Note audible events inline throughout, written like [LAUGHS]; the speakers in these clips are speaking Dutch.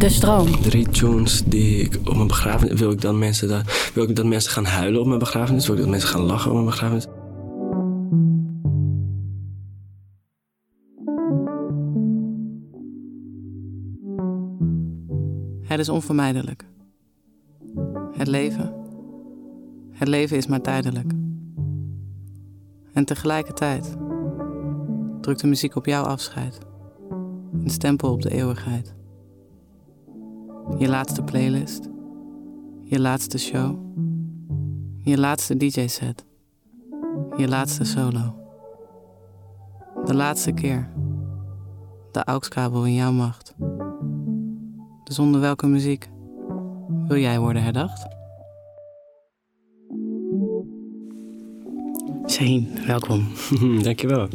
De stroom. Drie tunes die ik op mijn begrafenis... Wil ik, dan mensen daar, wil ik dat mensen gaan huilen op mijn begrafenis? Wil ik dat mensen gaan lachen op mijn begrafenis? Het is onvermijdelijk. Het leven. Het leven is maar tijdelijk. En tegelijkertijd drukt de muziek op jouw afscheid. Een stempel op de eeuwigheid. Je laatste playlist. Je laatste show. Je laatste DJ-set. Je laatste solo. De laatste keer. De AUX-kabel in jouw macht. Zonder welke muziek wil jij worden herdacht? Shane, welkom. [LAUGHS] Dankjewel.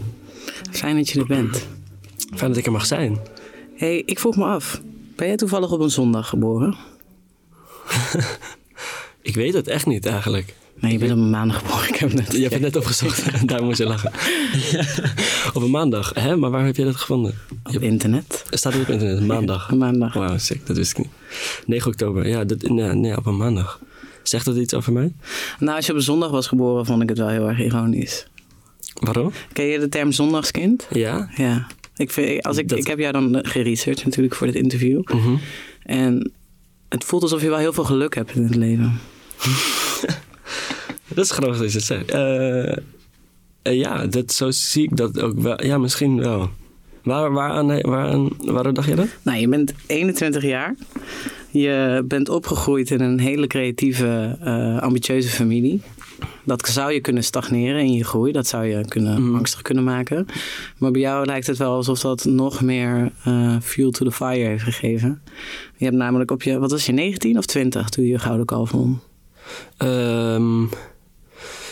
Fijn dat je er bent. Fijn dat ik er mag zijn. hey, ik vroeg me af. Ben jij toevallig op een zondag geboren? [LAUGHS] ik weet het echt niet eigenlijk. Nee, je bent op een maandag geboren. Ik heb net je hebt het net opgezocht. [LAUGHS] Daar moest je lachen. op een maandag. Hè? Maar waar heb je dat gevonden? Op internet. Staat het op internet? Maandag. [LAUGHS] Maandag. Wauw, sick. Dat wist ik niet. 9 oktober. Ja, dat, nee, nee, op een maandag. Zegt dat iets over mij? Nou, als je op een zondag was geboren, vond ik het wel heel erg ironisch. Waarom? Ken je de term zondagskind? Ja. Ja. Ik, vind, als ik, ik heb jou dan geresearched natuurlijk voor dit interview. Mhm. En het voelt alsof je wel heel veel geluk hebt in het leven. [LAUGHS] Dat is grappig dat je het zegt. Uh, uh, ja, dat, zo zie ik dat ook wel. Ja, misschien wel. Waar, waaraan, waaraan, waarom dacht je dat? Nou, je bent 21 jaar. Je bent opgegroeid in een hele creatieve, uh, ambitieuze familie. Dat zou je kunnen stagneren in je groei. Dat zou je kunnen, mm. angstig kunnen maken. Maar bij jou lijkt het wel alsof dat nog meer uh, fuel to the fire heeft gegeven. Je hebt namelijk op je, wat was je, 19 of 20 toen je je gouden kalf won? Um,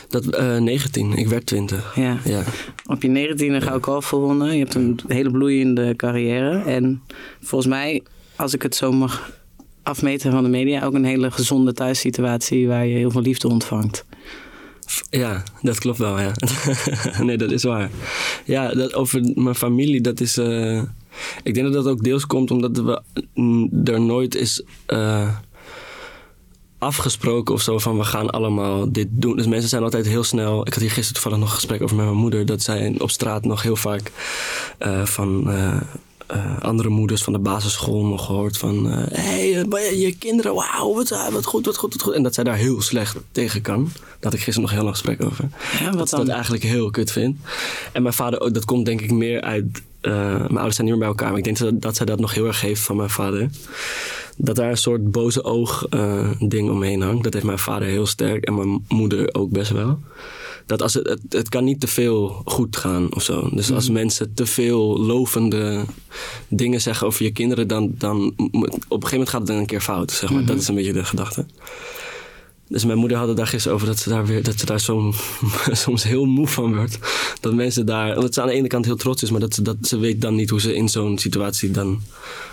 dat, uh, 19. Ik werd 20. Ja. ja. Op je 19 ga ik al gewonnen. Je hebt een hele bloeiende carrière. En volgens mij, als ik het zo mag afmeten van de media, ook een hele gezonde thuissituatie waar je heel veel liefde ontvangt. Ja, dat klopt wel, ja. [LAUGHS] nee, dat is waar. Ja, dat over mijn familie, dat is... Uh, ik denk dat dat ook deels komt omdat we er nooit is... Uh, afgesproken of zo van we gaan allemaal dit doen. Dus mensen zijn altijd heel snel. Ik had hier gisteren toevallig nog een gesprek over met mijn moeder. Dat zij op straat nog heel vaak uh, van uh, uh, andere moeders van de basisschool nog gehoord van... Hé, hey, je kinderen, wauw, wat, wat, goed, wat goed, wat goed. En dat zij daar heel slecht tegen kan. Daar had ik gisteren nog heel lang gesprek over. Ja, wat dat dan? dat eigenlijk heel kut vindt. En mijn vader ook, dat komt denk ik meer uit... mijn ouders zijn niet meer bij elkaar, maar ik denk dat, dat zij dat nog heel erg heeft van mijn vader dat daar een soort boze oog ding omheen hangt. Dat heeft mijn vader heel sterk en mijn moeder ook best wel. Dat als het, het, het kan niet te veel goed gaan of zo. Dus als mensen te veel lovende dingen zeggen over je kinderen, dan, dan op een gegeven moment gaat het dan een keer fout. Zeg maar. Dat is een beetje de gedachte. Dus mijn moeder had het daar gisteren over dat ze daar, weer, dat ze daar zo, [LAUGHS] soms heel moe van wordt. Dat mensen daar, omdat ze aan de ene kant heel trots is, maar dat ze, dat, ze weet dan niet hoe ze in zo'n situatie dan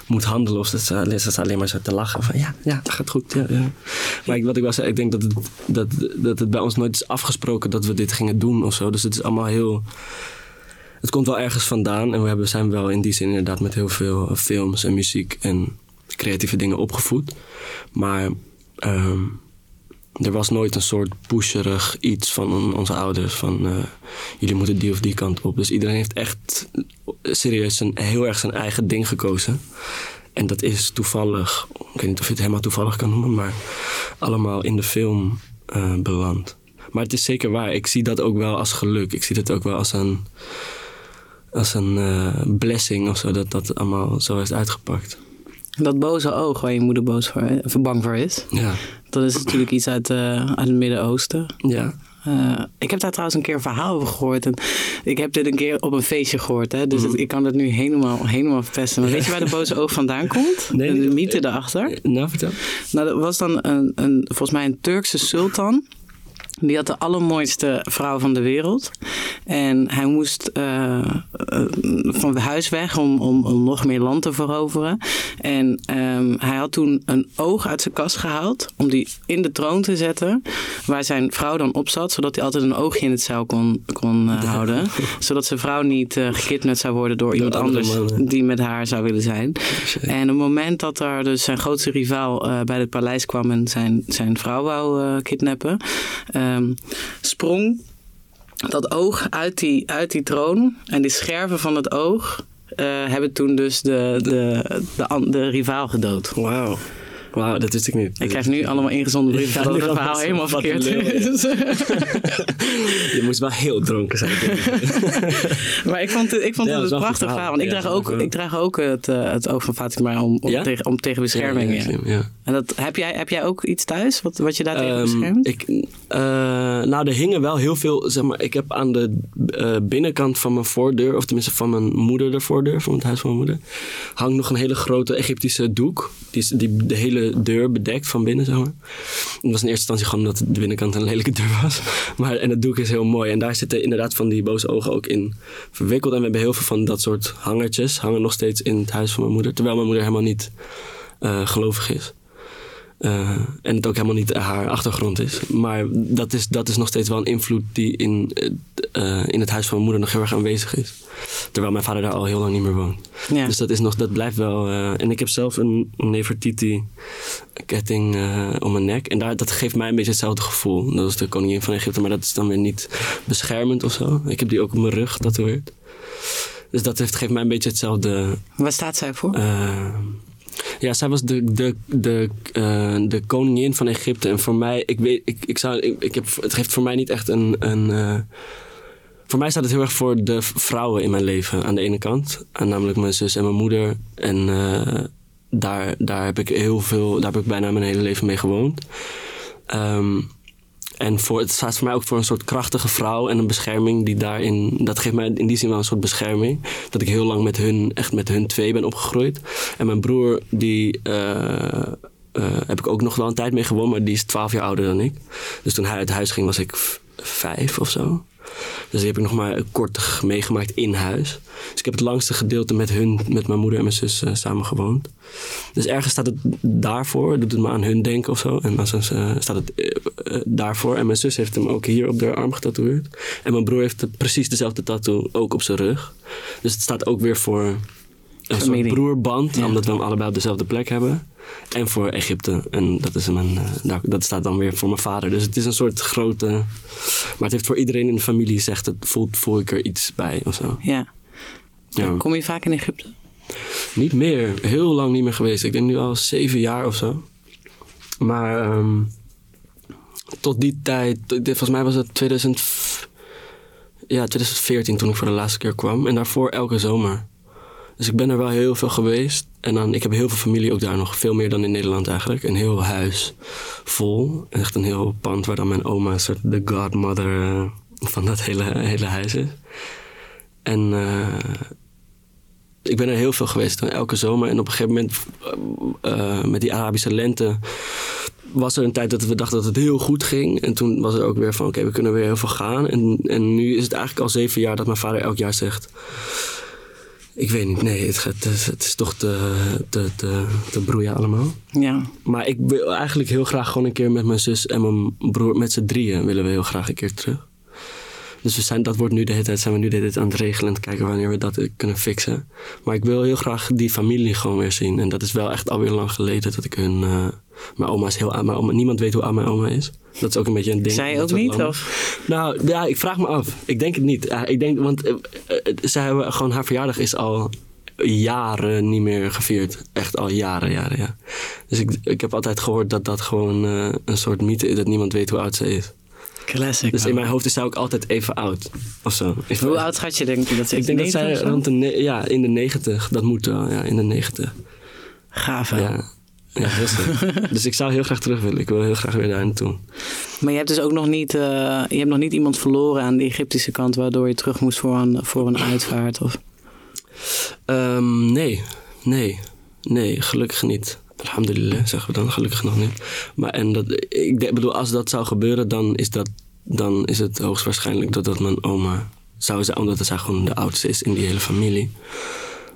moet handelen. Of dat ze, dat ze alleen maar zo te lachen van ja, ja, dat gaat goed. Ja, ja. Maar wat ik wel zei, ik denk dat het, dat, dat het bij ons nooit is afgesproken dat we dit gingen doen of zo. Dus het is allemaal heel... Het komt wel ergens vandaan en we hebben, zijn wel in die zin inderdaad met heel veel films en muziek en creatieve dingen opgevoed. Maar... Um, er was nooit een soort pusherig iets van onze ouders van uh, jullie moeten die of die kant op. Dus iedereen heeft echt serieus een, heel erg zijn eigen ding gekozen. En dat is toevallig, ik weet niet of je het helemaal toevallig kan noemen, maar allemaal in de film uh, beland. Maar het is zeker waar, ik zie dat ook wel als geluk. Ik zie dat ook wel als een, als een uh, blessing of zo, dat dat allemaal zo heeft uitgepakt. Dat boze oog waar je moeder boos voor, of bang voor is. Ja. Dat is natuurlijk iets uit, uh, uit het Midden-Oosten. Ja. Uh, ik heb daar trouwens een keer een verhaal over gehoord. En ik heb dit een keer op een feestje gehoord. Hè? Dus Mhm. het, ik kan het nu helemaal, helemaal verpesten. Maar weet je waar de [LAUGHS] boze oog vandaan komt? Nee, de mythe erachter. Nou, vertel. Nou, dat was dan een, een, volgens mij een Turkse sultan. Die had de allermooiste vrouw van de wereld. En hij moest uh, uh, van huis weg om, om, om, nog meer land te veroveren. En um, hij had toen een oog uit zijn kast gehaald om die in de troon te zetten. Waar zijn vrouw dan op zat, zodat hij altijd een oogje in het zeil kon, kon uh, houden. [LAUGHS] zodat zijn vrouw niet gekidnapt zou worden door iemand anders mannen. die met haar zou willen zijn. En op het moment dat er dus zijn grootste rivaal bij het paleis kwam en zijn, zijn vrouw wou kidnappen um, sprong dat oog uit die, uit die troon. En die scherven van het oog uh, hebben toen dus de, de, de, de rivaal gedood. Wauw. Wauw, dat wist ik niet. Ik krijg nu allemaal ingezonden brieven dat het verhaal helemaal verkeerd is. [LAUGHS] je moest wel heel dronken zijn. [LAUGHS] maar ik vond het, ik vond het een prachtig verhaal. Want ik, draag ook, ik draag ook het, uh, het oog van Fatima om, om, ja? tegen, om tegen bescherming. En dat, heb, jij, heb jij ook iets thuis wat, wat je daar tegen um, beschermt? Ik, uh, nou, er hingen wel heel veel... Zeg maar, ik heb aan de uh, binnenkant van mijn voordeur... of tenminste van mijn moeder de voordeur... van het huis van mijn moeder... hangt nog een hele grote Egyptische doek. Die, die de hele deur bedekt van binnen, zeg was in eerste instantie gewoon omdat de binnenkant een lelijke deur was. [LAUGHS] Maar, en het doek is heel mooi. En daar zitten inderdaad van die boze ogen ook in verwikkeld. En we hebben heel veel van dat soort hangertjes. Hangen nog steeds in het huis van mijn moeder. Terwijl mijn moeder helemaal niet uh, gelovig is. Uh, en het ook helemaal niet haar achtergrond is. Maar dat is, dat is nog steeds wel een invloed die in, uh, in het huis van mijn moeder nog heel erg aanwezig is. Terwijl mijn vader daar al heel lang niet meer woont. Ja. Dus dat, is nog, dat blijft wel. Uh, en ik heb zelf een Nefertiti ketting om mijn nek. En daar, dat geeft mij een beetje hetzelfde gevoel. Dat is de koningin van Egypte, maar dat is dan weer niet beschermend of zo. Ik heb die ook op mijn rug getatoeëerd. Dus dat heeft, geeft mij een beetje hetzelfde. Waar staat zij voor? Ja, zij was de, de, de, uh, de koningin van Egypte. En voor mij, ik weet, ik, ik zou, ik, ik heb, het geeft voor mij niet echt een. een uh, voor mij staat het heel erg voor de vrouwen in mijn leven aan de ene kant. En namelijk mijn zus en mijn moeder. En uh, daar, daar heb ik heel veel, daar heb ik bijna mijn hele leven mee gewoond. Um, en voor, het staat voor mij ook voor een soort krachtige vrouw en een bescherming die daarin, dat geeft mij in die zin wel een soort bescherming. Dat ik heel lang met hun, echt met hun twee ben opgegroeid. En mijn broer, die uh, uh, heb ik ook nog wel een tijd mee gewoond, maar die is twaalf jaar ouder dan ik. Dus toen hij uit huis ging was ik vijf of zo. Dus die heb ik nog maar kort meegemaakt in huis. Dus ik heb het langste gedeelte met hun, met mijn moeder en mijn zus uh, samen gewoond. Dus ergens staat het daarvoor, doet het me aan hun denken of zo. En dan uh, staat het uh, daarvoor. En mijn zus heeft hem ook hier op de arm getatoeëerd. En mijn broer heeft precies dezelfde tattoo ook op zijn rug. Dus het staat ook weer voor een soort broerband, ja. omdat we hem allebei op dezelfde plek hebben. En voor Egypte. En dat, is mijn, uh, dat staat dan weer voor mijn vader. Dus het is een soort grote. Maar het heeft voor iedereen in de familie zegt het voelt, voel ik er iets bij of zo. Ja. ja. Kom je vaak in Egypte? Niet meer. Heel lang niet meer geweest. Ik denk nu al zeven jaar of zo. Maar um, tot die tijd, volgens mij was het 2000, ja, 2014 toen ik voor de laatste keer kwam. En daarvoor elke zomer. Dus ik ben er wel heel veel geweest. En dan, ik heb heel veel familie ook daar nog. Veel meer dan in Nederland eigenlijk. Een heel huis vol. Echt een heel pand waar dan mijn oma een soort de godmother uh, van dat hele, hele huis is. En uh, ik ben er heel veel geweest. Elke zomer. En op een gegeven moment uh, met die Arabische lente was er een tijd dat we dachten dat het heel goed ging. En toen was er ook weer van oké, we kunnen weer heel veel gaan. En, en nu is het eigenlijk al zeven jaar dat mijn vader elk jaar zegt ik weet niet, nee, het, het, het is toch te, te, te, te broeien allemaal. Ja. Maar ik wil eigenlijk heel graag gewoon een keer met mijn zus en mijn broer, met z'n drieën willen we heel graag een keer terug. Dus we zijn, dat wordt nu de hele tijd, zijn we nu de hele tijd aan het regelen en te kijken wanneer we dat kunnen fixen. Maar ik wil heel graag die familie gewoon weer zien. En dat is wel echt alweer lang geleden dat ik hun... Uh, mijn oma is heel aan mijn oma. Niemand weet hoe aan mijn oma is. Dat is ook een beetje een ding. Zij ook niet? Of? Nou, ja, ik vraag me af. Ik denk het niet. Uh, ik denk, want uh, zij hebben gewoon, haar verjaardag is al jaren niet meer gevierd. Echt al jaren, jaren, ja. Dus ik, ik heb altijd gehoord dat dat gewoon een soort mythe is. Dat niemand weet hoe oud ze is. Classic. Dus in mijn hoofd is zij ook altijd even oud. Of zo. Hoe oud gaat je denk je dat ze Ik denk dat zij rond de, ja, in de negentig. Dat moet wel, ja, in de negentig. Gaaf hè? Ja. Ja, [LAUGHS] dus ik zou heel graag terug willen. Ik wil heel graag weer daar naartoe. Maar je hebt dus ook nog niet, uh, je hebt nog niet iemand verloren aan de Egyptische kant waardoor je terug moest voor een, voor een uitvaart? Of? Um, nee, nee, nee, gelukkig niet. Alhamdulillah, zeggen we dan, gelukkig nog niet. Maar en dat, ik bedoel, als dat zou gebeuren, dan is dat dan is het hoogstwaarschijnlijk dat dat mijn oma zou zijn, omdat zij gewoon de oudste is in die hele familie.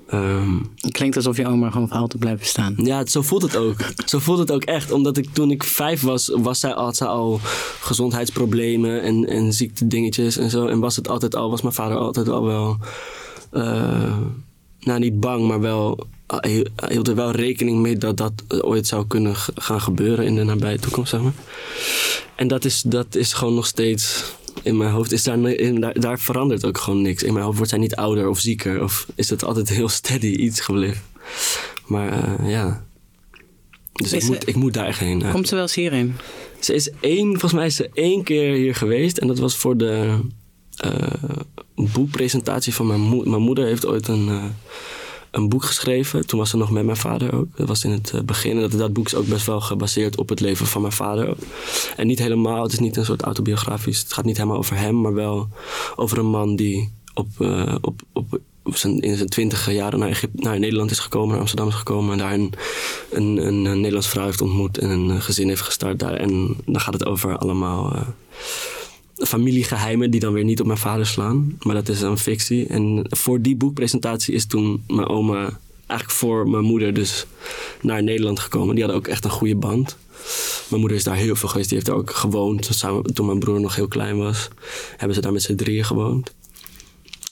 Ehm, Het klinkt alsof je oma gewoon voor altijd blijft bestaan. ja, zo voelt het ook. Zo voelt het ook echt. Omdat ik toen ik vijf was, was zij, had zij al gezondheidsproblemen en, en ziektedingetjes en zo. En was het altijd al, was mijn vader altijd al wel, eh, nou niet bang, maar wel, hij hield er wel rekening mee dat dat ooit zou kunnen gaan gebeuren in de nabije toekomst, zeg maar. En dat is, dat is gewoon nog steeds in mijn hoofd. Is daar, in, daar, daar verandert ook gewoon niks. In mijn hoofd wordt zij niet ouder of zieker. Of is het altijd heel steady iets gebleven. Maar eh, ja. Dus ik moet, ze- ik moet daar heen. ja. Komt ze wel eens hierin? Ze is één, volgens mij is ze één keer hier geweest. En dat was voor de eh, boekpresentatie van mijn moeder. Mijn moeder heeft ooit een, eh, een boek geschreven. Toen was ze nog met mijn vader ook. Dat was in het eh, begin. Dat, dat boek is ook best wel gebaseerd op het leven van mijn vader. En niet helemaal, het is niet een soort autobiografisch. Het gaat niet helemaal over hem, maar wel over een man die op, eh, op, op, zijn, in zijn twintige jaren naar, Egypte, naar Nederland is gekomen, naar Amsterdam is gekomen. En daar een, een, een, Nederlandse vrouw heeft ontmoet en een gezin heeft gestart daar. En dan gaat het over allemaal eh, familiegeheimen die dan weer niet op mijn vader slaan. Maar dat is een fictie. En voor die boekpresentatie is toen mijn oma eigenlijk voor mijn moeder dus naar Nederland gekomen. Die hadden ook echt een goede band. Mijn moeder is daar heel veel geweest. Die heeft daar ook gewoond. Samen, toen mijn broer nog heel klein was, hebben ze daar met z'n drieën gewoond.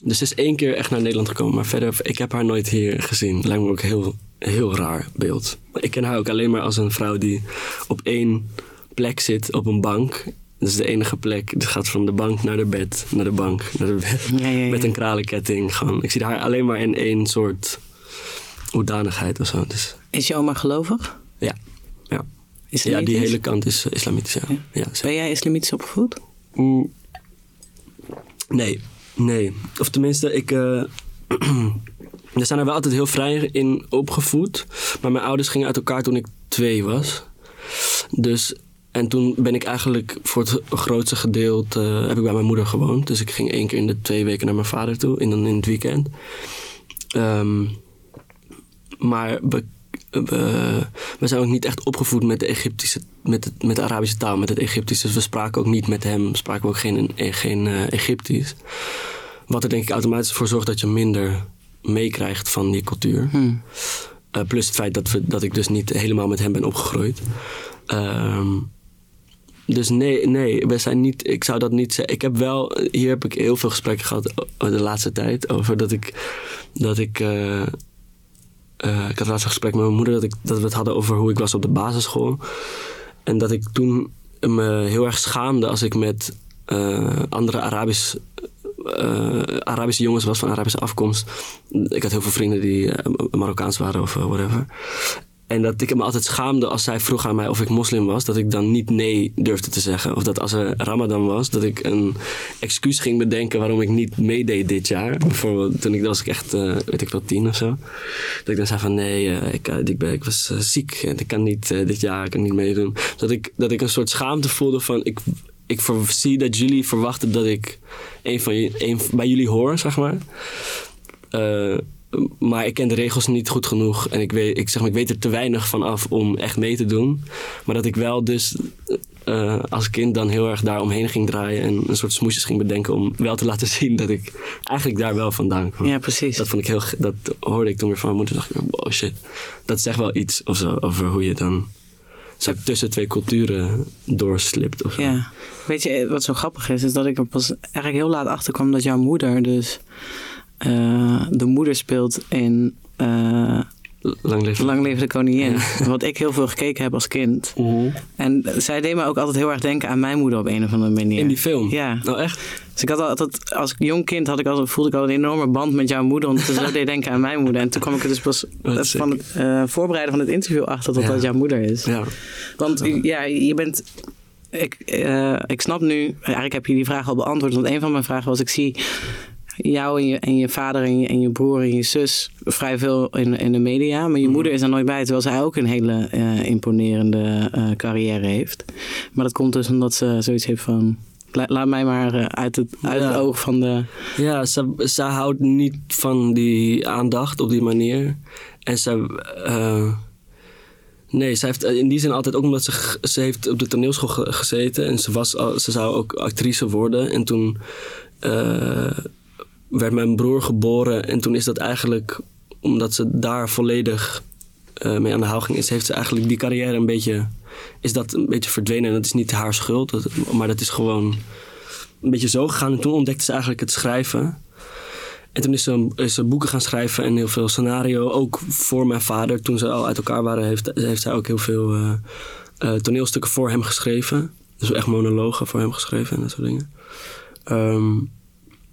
Dus ze is één keer echt naar Nederland gekomen. Maar verder, ik heb haar nooit hier gezien. Lijkt me ook heel, heel raar beeld. Ik ken haar ook alleen maar als een vrouw die op één plek zit op een bank. Dat is de enige plek. Het gaat van de bank naar de bed, naar de bank, naar de bed. Ja, ja, ja. Met een kralenketting. Gewoon. Ik zie haar alleen maar in één soort hoedanigheid of zo. Dus Is je oma gelovig? ja. Ja, ja die hele kant is eh, islamitisch. Ja. Ben jij islamitisch opgevoed? Mm. Nee, nee. Of tenminste, ik. eh we [CLEARS THROAT] zijn er wel altijd heel vrij in opgevoed. Maar mijn ouders gingen uit elkaar toen ik twee was. Dus. En toen ben ik eigenlijk voor het grootste gedeelte. eh, heb ik bij mijn moeder gewoond. Dus ik ging één keer in de twee weken naar mijn vader toe. In, in het weekend. Ehm, maar we, we, we zijn ook niet echt opgevoed met de Egyptische, met, het, met de Arabische taal, met het Egyptisch. Dus we spraken ook niet met hem, spraken we ook geen, geen eh, Egyptisch. Wat er denk ik automatisch voor zorgt dat je minder meekrijgt van die cultuur. Hm. Eh, plus het feit dat, we, dat ik dus niet helemaal met hem ben opgegroeid. Ehm, dus nee, nee, we zijn niet. Ik zou dat niet zeggen. Ik heb wel. Hier heb ik heel veel gesprekken gehad de laatste tijd. Over dat ik. Dat ik. eh, eh, ik had laatst een gesprek met mijn moeder. Dat, ik, dat we het hadden over hoe ik was op de basisschool. En dat ik toen me heel erg schaamde als ik met eh, andere Arabisch, Arabische jongens was van Arabische afkomst. Ik had heel veel vrienden die Marokkaans waren of whatever. En dat ik me altijd schaamde als zij vroeg aan mij of ik moslim was, dat ik dan niet nee durfde te zeggen. Of dat als er Ramadan was, dat ik een excuus ging bedenken waarom ik niet meedeed dit jaar. Bijvoorbeeld toen ik, was ik echt, eh, weet ik wel, tien of zo. Dat ik dan zei van nee, eh, ik, eh, ik, ben, ik was ziek en ik kan niet dit jaar ik kan niet meedoen. Dat ik, dat ik een soort schaamte voelde van ik, ik zie dat jullie verwachten dat ik een van een, bij jullie hoor, zeg maar. Eh, maar ik ken de regels niet goed genoeg. En ik weet, ik zeg maar, ik weet er te weinig van af om echt mee te doen. Maar dat ik wel dus eh, als kind dan heel erg daar omheen ging draaien. En een soort smoesjes ging bedenken om wel te laten [LAUGHS] zien dat ik eigenlijk daar wel vandaan kwam. Ja, precies. Dat, vond ik heel, dat hoorde ik toen weer van mijn moeder. dacht ik, wow shit. Dat zegt wel iets of zo, over hoe je dan zo tussen twee culturen doorslipt. Of zo. Ja. Weet je, wat zo grappig is, is dat ik er pas eigenlijk heel laat achter kwam dat jouw moeder dus eh, de moeder speelt in eh Lang leven. Lang Leven de Koningin. Wat ik heel veel gekeken heb als kind. En zij deed me ook altijd heel erg denken aan mijn moeder op een of andere manier. In die film? Ja. Nou echt? Dus ik had altijd, als jong kind had ik altijd, voelde ik al een enorme band met jouw moeder. Omdat ze zo [LAUGHS] deed denken aan mijn moeder. En toen kwam ik er dus pas [LAUGHS] Wat van het eh, voorbereiden van het interview achter dat Ja. dat jouw moeder is. Ja. Want ja, je bent. Ik, eh, ik snap nu, eigenlijk heb je die vraag al beantwoord. Want een van mijn vragen was: ik zie jou en je, en je vader en je, en je broer en je zus vrij veel in, in de media. Maar je moeder is er nooit bij, terwijl zij ook een hele eh, imponerende eh, carrière heeft. Maar dat komt dus omdat ze zoiets heeft van. la- Laat mij maar eh, uit, het, uit Ja. het oog van de. Ja, ze, ze houdt niet van die aandacht op die manier. En ze. Nee, ze heeft in die zin altijd ook omdat ze, ze heeft op de toneelschool ge- gezeten en ze, was ze zou ook actrice worden. En toen werd mijn broer geboren en toen is dat eigenlijk omdat ze daar volledig eh, mee aan de haal ging, is, heeft ze eigenlijk die carrière een beetje, is dat een beetje verdwenen. En dat is niet haar schuld, maar dat is gewoon een beetje zo gegaan. En toen ontdekte ze eigenlijk het schrijven. En toen is ze, is ze boeken gaan schrijven en heel veel scenario. Ook voor mijn vader. Toen ze al uit elkaar waren, heeft, heeft zij ook heel veel eh, eh, toneelstukken voor hem geschreven. Dus echt monologen voor hem geschreven en dat soort dingen. Ehm,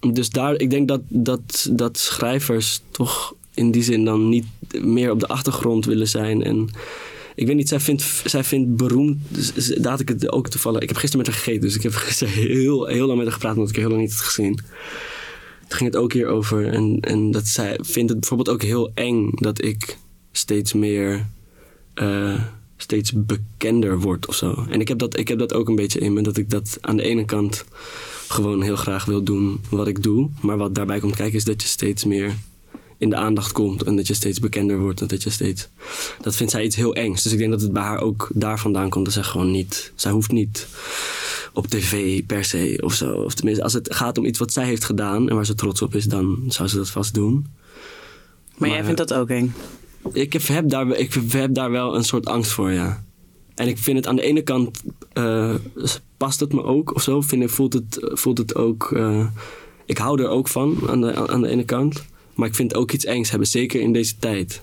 dus daar, ik denk dat, dat, dat schrijvers toch in die zin dan niet meer op de achtergrond willen zijn. En ik weet niet, zij vindt, zij vindt beroemd. Dus, ik het ook toevallig. Ik heb gisteren met haar gegeten, dus ik heb [LAUGHS] gisteren heel, heel lang met haar gepraat, omdat ik haar heel lang niet had gezien. Toen ging het ook hier over. En, en dat zij vindt het bijvoorbeeld ook heel eng dat ik steeds meer. eh, steeds bekender word of zo. En ik heb, dat, ik heb dat ook een beetje in me. Dat ik dat aan de ene kant gewoon heel graag wil doen wat ik doe. Maar wat daarbij komt kijken is dat je steeds meer in de aandacht komt. En dat je steeds bekender wordt. En dat je steeds... Dat vindt zij iets heel engs. Dus ik denk dat het bij haar ook daar vandaan komt. Dat zij gewoon niet... Zij hoeft niet op tv per se of zo. Of tenminste, als het gaat om iets wat zij heeft gedaan... en waar ze trots op is, dan zou ze dat vast doen. Maar, jij vindt dat ook eng? Ik heb, daar, ik heb daar wel een soort angst voor, ja. En ik vind het aan de ene kant eh, past het me ook of zo. Vind ik, voelt, het, voelt het ook. eh, ik hou er ook van aan de, aan de ene kant. Maar ik vind het ook iets engs hebben, zeker in deze tijd.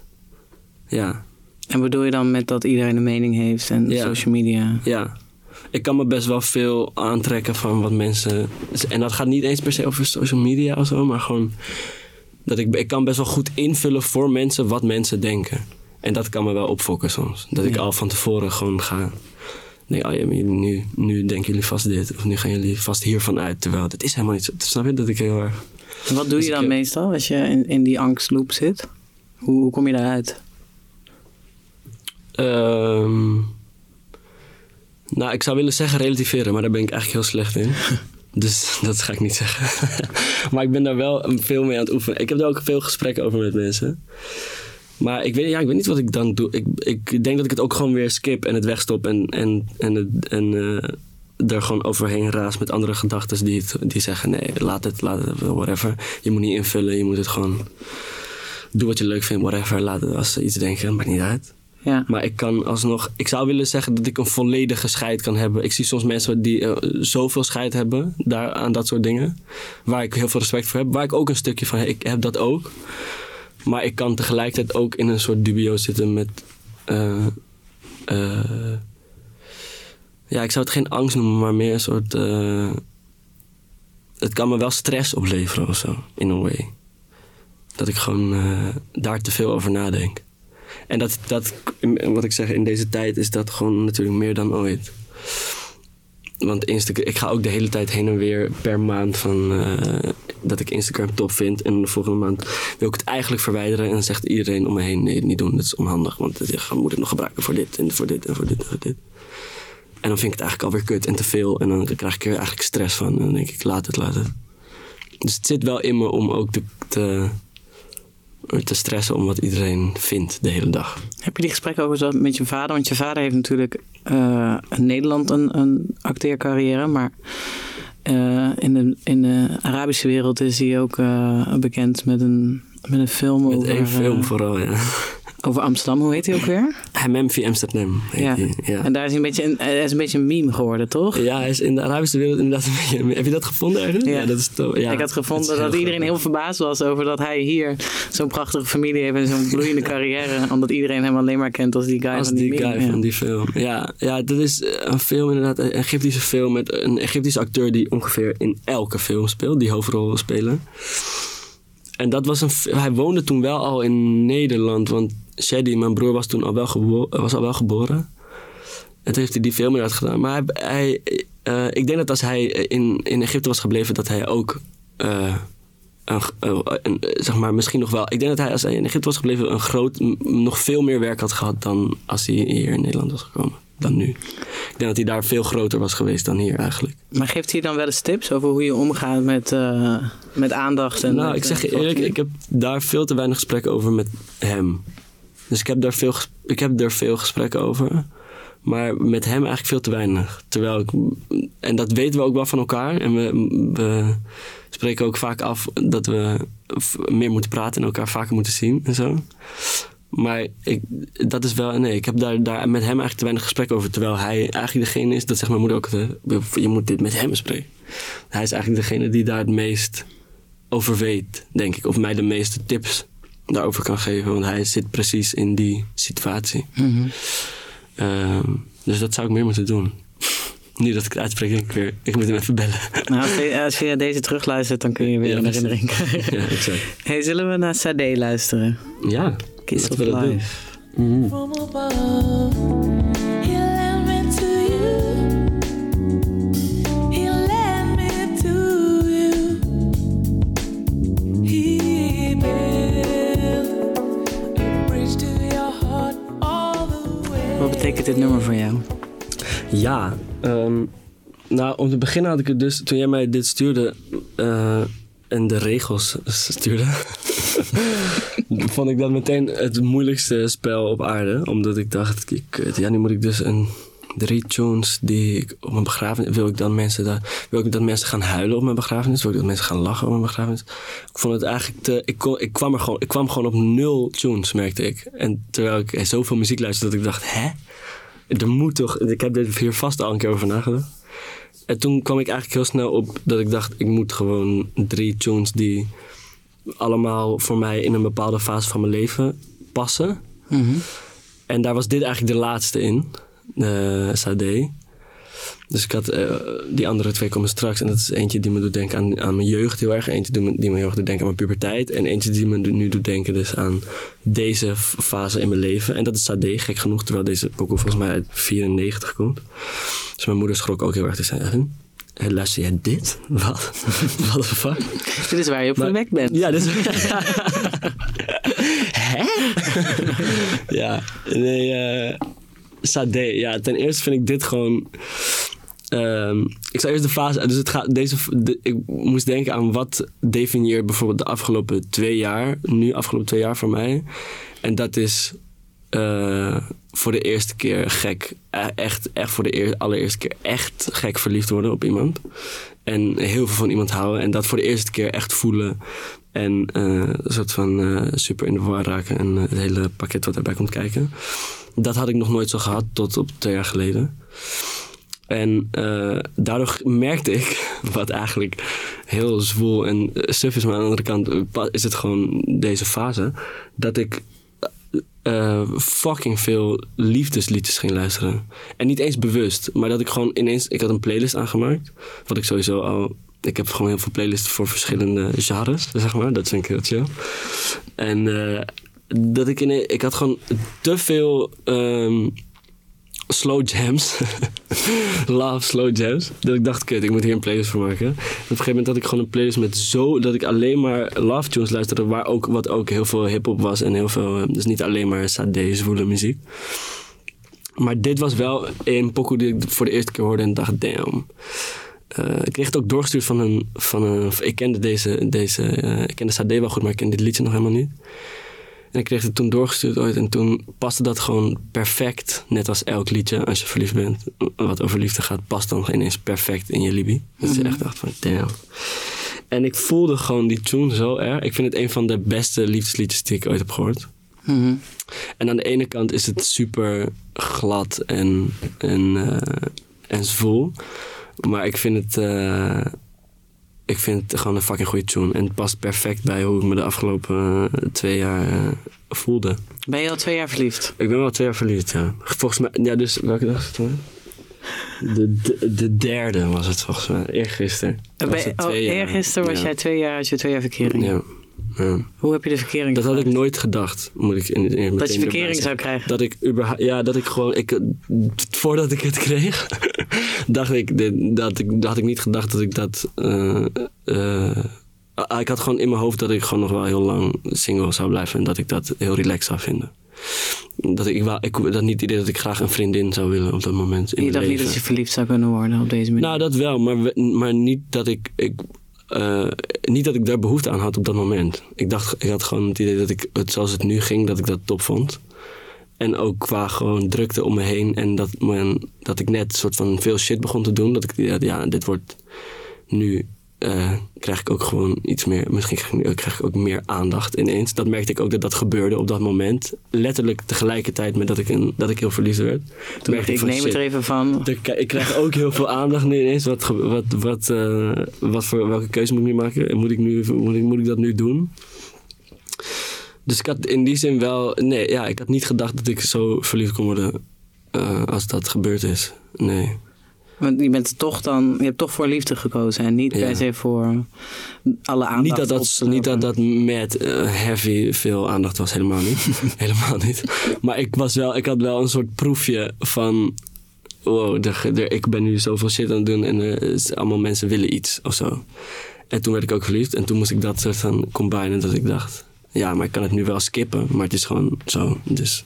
Ja, En bedoel je dan met dat iedereen een mening heeft en Ja. social media? ja. Ik kan me best wel veel aantrekken van wat mensen. En dat gaat niet eens per se over social media of zo, maar gewoon. Dat ik, ik kan best wel goed invullen voor mensen wat mensen denken. En dat kan me wel opfokken soms. Dat ik al van tevoren gewoon ga. Nee, oh ja, nu, nu denken jullie vast dit. Of nu gaan jullie vast hiervan uit. Terwijl dat is helemaal niet zo. Snap je dat ik heel erg. En wat doe Dus je dan meestal als je in, in die angstloop zit? Hoe, hoe kom je daaruit? Ehm, nou, ik zou willen zeggen relativeren, maar daar ben ik eigenlijk heel slecht in. [LAUGHS] Dus [LAUGHS] dat ga ik niet zeggen. [LAUGHS] maar ik ben daar wel veel mee aan het oefenen. Ik heb er ook veel gesprekken over met mensen. Maar ik weet, ja, ik weet niet wat ik dan doe. Ik, ik denk dat ik het ook gewoon weer skip en het wegstop en, en, en, het, en eh, er gewoon overheen raas met andere gedachten die, die zeggen: nee, laat het, laat whatever. Je moet niet invullen, je moet het gewoon. Doe wat je leuk vindt, whatever. Laat als ze iets denken, maakt niet uit. Ja. Maar ik kan alsnog. Ik zou willen zeggen dat ik een volledige scheid kan hebben. Ik zie soms mensen die eh, zoveel scheid hebben daar, aan dat soort dingen. Waar ik heel veel respect voor heb. Waar ik ook een stukje van heb. Ik heb dat ook. Maar ik kan tegelijkertijd ook in een soort dubio zitten met. eh, eh, ja, ik zou het geen angst noemen, maar meer een soort. het kan me wel stress opleveren of zo, in een way. Dat ik gewoon daar te veel over nadenk. En dat, dat, wat ik zeg, in deze tijd is dat gewoon natuurlijk meer dan ooit. Want Instagram, ik ga ook de hele tijd heen en weer per maand van eh, dat ik Instagram top vind. En de volgende maand wil ik het eigenlijk verwijderen. En dan zegt iedereen om me heen, nee, niet doen, dat is onhandig. Want je moet het nog gebruiken voor dit en voor dit en voor dit en voor dit. En dan vind ik het eigenlijk alweer kut en te veel. En dan krijg ik er eigenlijk stress van. En dan denk ik, laat het, laat het. Dus het zit wel in me om ook te, te, te stressen om wat iedereen vindt de hele dag. Heb je die gesprekken ook eens met je vader? Want je vader heeft natuurlijk eh, in Nederland een, een acteercarrière, maar eh, in, de, in de Arabische wereld is hij ook eh, bekend met een, met een film Met over, één film eh, vooral, ja. Over Amsterdam. Hoe heet hij ook weer? Via Amsterdam Ja. die, ja. En daar is hij een beetje een, hij is een beetje een meme geworden, toch? Ja, hij is in de Arabische wereld inderdaad een beetje... Heb je dat gevonden ergens? Ja. dat is to- ja, ik had gevonden dat iedereen heel verbaasd was over dat hij hier zo'n prachtige familie heeft en zo'n bloeiende [LAUGHS] carrière. Omdat iedereen hem alleen maar kent als die guy Als van die, die guy van die film. Ja, ja, dat is eh, een film inderdaad. Een Egyptische film met een Egyptische acteur die ongeveer in elke film speelt. Die hoofdrol wil spelen. En dat was een... Hij woonde toen wel al in Nederland. Want Shady, mijn broer, was toen al wel, gebo- was al wel geboren. En toen heeft hij die film inderdaad gedaan. Maar hij, hij, eh, ik denk dat als hij in, in Egypte was gebleven, dat hij ook... eh, een, eh, een- zeg maar, misschien nog wel. Ik denk dat hij als hij in Egypte was gebleven, een groot, nog veel meer werk had gehad dan als hij hier in Nederland was gekomen. Dan nu. Ik denk dat hij daar veel groter was geweest dan hier eigenlijk. Maar geeft hij dan wel eens tips over hoe je omgaat met, eh, met aandacht? En nou, met, ik zeg je eh, eerlijk, ik heb daar veel te weinig gesprekken over met hem. Dus ik heb, daar veel, ik heb er veel gesprekken over. Maar met hem eigenlijk veel te weinig. Terwijl ik, en dat weten we ook wel van elkaar. En we, we spreken ook vaak af dat we meer moeten praten en elkaar vaker moeten zien en zo. Maar ik, dat is wel, nee, ik heb daar, daar met hem eigenlijk te weinig gesprek over. Terwijl hij eigenlijk degene is, dat zegt mijn moeder ook, hè, je moet dit met hem spreken. Hij is eigenlijk degene die daar het meest over weet, denk ik. Of mij de meeste tips daarover kan geven. Want hij zit precies in die situatie. Ehm, dus dat zou ik meer moeten doen. [LAUGHS] Nu dat ik het uitspreek, denk ik weer, ik moet hem even bellen. [LAUGHS] Nou, als, je, als je deze terugluistert, dan kun je weer Ja, een herinnering krijgen. ja, exact. [LAUGHS] Hey, zullen we naar Sade luisteren? Ja, Kiss of we dat doen. Life. from above. Betekent dit nummer voor jou? Ja, ehm, nou om te beginnen had ik het dus, toen jij mij dit stuurde eh, en de regels [LAUGHS] stuurde, [LAUGHS] vond ik dat meteen het moeilijkste spel op aarde. Omdat ik dacht, kut, ja nu moet ik dus een drie tunes die ik op mijn begrafenis, wil ik dan mensen, daar, wil ik dat mensen gaan huilen op mijn begrafenis? Wil ik dat mensen gaan lachen op mijn begrafenis? Ik vond het eigenlijk te, ik, ik, kwam er gewoon, ik kwam gewoon op nul tunes merkte ik. En terwijl ik zoveel muziek luisterde dat ik dacht, hè? Er moet toch, ik heb er hier vast al een keer over nagedacht. En toen kwam ik eigenlijk heel snel op dat ik dacht, ik moet gewoon drie tunes die allemaal voor mij in een bepaalde fase van mijn leven passen. En daar was dit eigenlijk de laatste in, uh, Sade. Dus ik had, eh, die andere twee komen straks. En dat is eentje die me doet denken aan, aan mijn jeugd heel erg. Eentje die me, die me heel erg doet denken aan mijn puberteit. En eentje die me nu doet denken dus aan deze fase in mijn leven. En dat is Sade, gek genoeg. Terwijl deze pokoe volgens mij uit 94 komt. Dus mijn moeder schrok ook heel erg. Zei, "Huh? Eh, luister jij dit? [LAUGHS] Wat? What the fuck? Dit is waar je op verwekt bent. Ja, dus... [LAUGHS] Hè? ja, nee, eh Sade. Ja, ten eerste vind ik dit gewoon... ehm, ik zal eerst de fase... Dus het gaat, deze, de- ik moest denken aan wat definieert bijvoorbeeld de afgelopen twee jaar. Nu afgelopen twee jaar voor mij. En dat is eh, voor de eerste keer gek. eh, Echt, echt voor de eer, allereerste keer echt gek verliefd worden op iemand. En heel veel van iemand houden. En dat voor de eerste keer echt voelen. En eh, een soort van eh, super in de war raken. En het hele pakket wat erbij komt kijken. Dat had ik nog nooit zo gehad tot op twee jaar geleden. En eh, daardoor merkte ik, [LAUGHS] wat eigenlijk heel zwoel en suf is, maar aan de andere kant eh, is het gewoon deze fase, dat ik eh, fucking veel liefdesliedjes ging luisteren. En niet eens bewust, maar dat ik gewoon ineens, ik had een playlist aangemaakt, wat ik sowieso al, ik heb gewoon heel veel playlists voor verschillende genres, zeg maar, dat vind ik heel chill. En dat ik ineens, ik had gewoon te veel ehm, slow jams. [LAUGHS] Love slow jams. Dat ik dacht, kut, ik moet hier een playlist voor maken. En op een gegeven moment had ik gewoon een playlist met zo... dat ik alleen maar love tunes luisterde... Waar ook, wat ook heel veel hip-hop was en heel veel... eh, Dus niet alleen maar sade, zwoele muziek. Maar dit was wel een pokoe die ik voor de eerste keer hoorde en dacht, damn. Eh, ik kreeg het ook doorgestuurd van een... Van een ik kende deze... deze eh, ik kende Sade wel goed, maar ik kende dit liedje nog helemaal niet. En ik kreeg het toen doorgestuurd ooit. En toen paste dat gewoon perfect. Net als elk liedje, als je verliefd bent. Wat over liefde gaat, past dan ineens perfect in je libie. Dat je echt dacht van, damn. En ik voelde gewoon die tune zo erg. Ik vind het een van de beste liefdesliedjes die ik ooit heb gehoord. Mhm. En aan de ene kant is het super glad en, en, eh, en zwoel. Maar ik vind het... eh, ik vind het gewoon een fucking goede tune. En het past perfect bij hoe ik me de afgelopen eh, twee jaar eh, voelde. Ben je al twee jaar verliefd? Ik ben wel twee jaar verliefd, ja. Volgens mij... Ja, dus welke dag is het toen? De, de, de derde was het volgens mij. Eergisteren. Ben oh, jaar. eergisteren was Ja. jij twee jaar, je twee jaar verkering. Ja. Ja. Hoe heb je de verkering Dat had ik nooit gedacht, moet ik in, in, Dat je verkering zou krijgen? Dat ik überhaupt, ja, dat ik gewoon, ik, voordat ik het kreeg, [LAUGHS] dacht ik, dit- dat ik, had ik niet gedacht dat ik dat, eh, eh, ik had gewoon in mijn hoofd dat ik gewoon nog wel heel lang single zou blijven en dat ik dat heel relaxed zou vinden. Dat ik, ik dat niet het idee dat ik graag een vriendin zou willen op dat moment in Je dacht niet leven. dat je verliefd zou kunnen worden op deze manier. Nou, dat wel, maar, maar niet, dat ik, ik, eh, niet dat ik daar behoefte aan had op dat moment. Ik dacht, ik had gewoon het idee dat ik het zoals het nu ging, dat ik dat top vond. En ook qua gewoon drukte om me heen. En dat, men, dat ik net soort van veel shit begon te doen. Dat ik, ja dit wordt nu eh, krijg ik ook gewoon iets meer, misschien krijg ik, nu- krijg ik ook meer aandacht ineens. Dat merkte ik ook dat dat gebeurde op dat moment. Letterlijk tegelijkertijd met dat ik, een, dat ik heel verliefd werd. Toen merkte Ik neem het er even van. ik, ik krijg ook heel veel aandacht nu ineens. Wat, wat, wat, eh, wat voor, welke keuze moet ik nu maken? Moet ik, nu, moet, ik, moet ik dat nu doen? Dus ik had in die zin wel... Nee, ja, ik had niet gedacht dat ik zo verliefd kon worden eh, als dat gebeurd is. Nee. Want je bent toch dan, je hebt toch voor liefde gekozen en niet Ja. per se voor alle aandacht. Niet dat dat, niet dat, met eh, heavy veel aandacht was, helemaal niet. [LAUGHS] helemaal niet. Maar ik, was wel, ik had wel een soort proefje van... Wow, ik ben nu zoveel shit aan het doen en is, allemaal mensen willen iets of zo. En toen werd ik ook verliefd en toen moest ik dat soort van combinen dat ik dacht... Ja, maar ik kan het nu wel skippen, maar het is gewoon zo. Dus.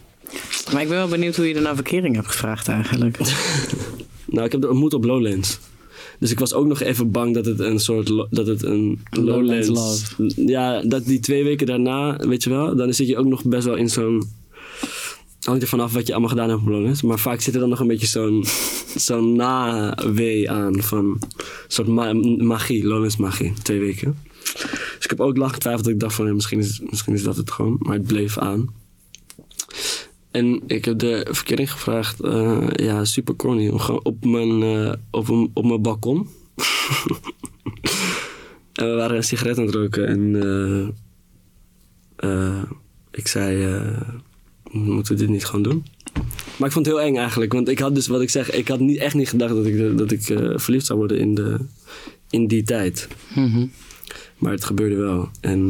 Maar ik ben wel benieuwd hoe je er naar verkering hebt gevraagd eigenlijk. [LAUGHS] Nou, ik heb het ontmoet op Lowlands. Dus ik was ook nog even bang dat het een soort dat het een Lowlands Lowlands, ja, dat die twee weken daarna, weet je wel, dan zit je ook nog best wel in zo'n hangt er vanaf wat je allemaal gedaan hebt op Lowlands, maar vaak zit er dan nog een beetje zo'n [LAUGHS] zo'n na-wee aan van een soort ma- magie, Lowlands magie, twee weken. Dus ik heb ook lang getwijfeld dat ik dacht van ja, misschien, is, misschien is dat het gewoon, maar het bleef aan. En ik heb de verkering gevraagd, eh, ja, super corny, om gewoon op mijn, eh, op, een- op mijn balkon. [LAUGHS] en we waren een sigaret aan het roken en eh, ik zei, moeten we dit niet gewoon doen? Maar ik vond het heel eng eigenlijk, want ik had dus, wat ik zeg, ik had niet, echt niet gedacht dat ik, dat ik verliefd zou worden in, de, in die tijd. Mhm. Maar het gebeurde wel. En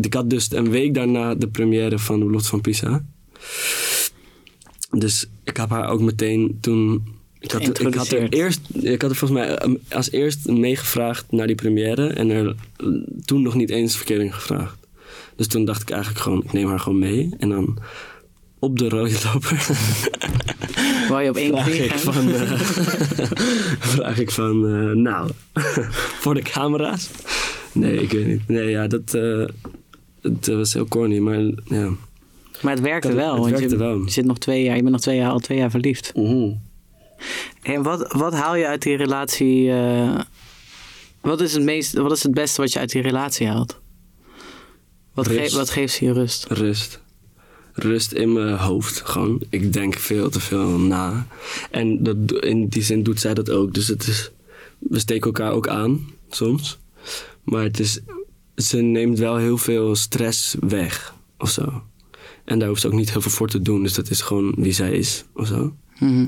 ik had dus een week daarna de première van de Belofte van Pisa. Dus ik heb haar ook meteen toen... Ik had, ik had er eerst, ik had er volgens mij eh, als eerst meegevraagd naar die première. En er eh, toen nog niet eens verkering gevraagd. Dus toen dacht ik eigenlijk gewoon, ik neem haar gewoon mee. En dan op de rode loper [LAUGHS] Wou je op één vraag knie ik gaan? van, eh, [LAUGHS] vraag ik van eh, nou, [LAUGHS] voor de camera's? Nee, ik weet niet. Nee, ja, dat het eh, was heel corny, maar ja. Maar het werkte wel. het want werkte je, wel. je zit nog twee jaar, je bent nog twee jaar, al twee jaar verliefd. En wat, wat haal je uit die relatie? eh, wat, is het meest, wat is het beste wat je uit die relatie haalt? Wat, ge- wat geeft ze je rust? Rust. Rust in mijn hoofd, gewoon. Ik denk veel te veel na. En dat, in die zin doet zij dat ook. Dus het is, we steken elkaar ook aan, soms. Maar het is, ze neemt wel heel veel stress weg, of zo. En daar hoeft ze ook niet heel veel voor te doen. Dus dat is gewoon wie zij is, of zo. Mhm.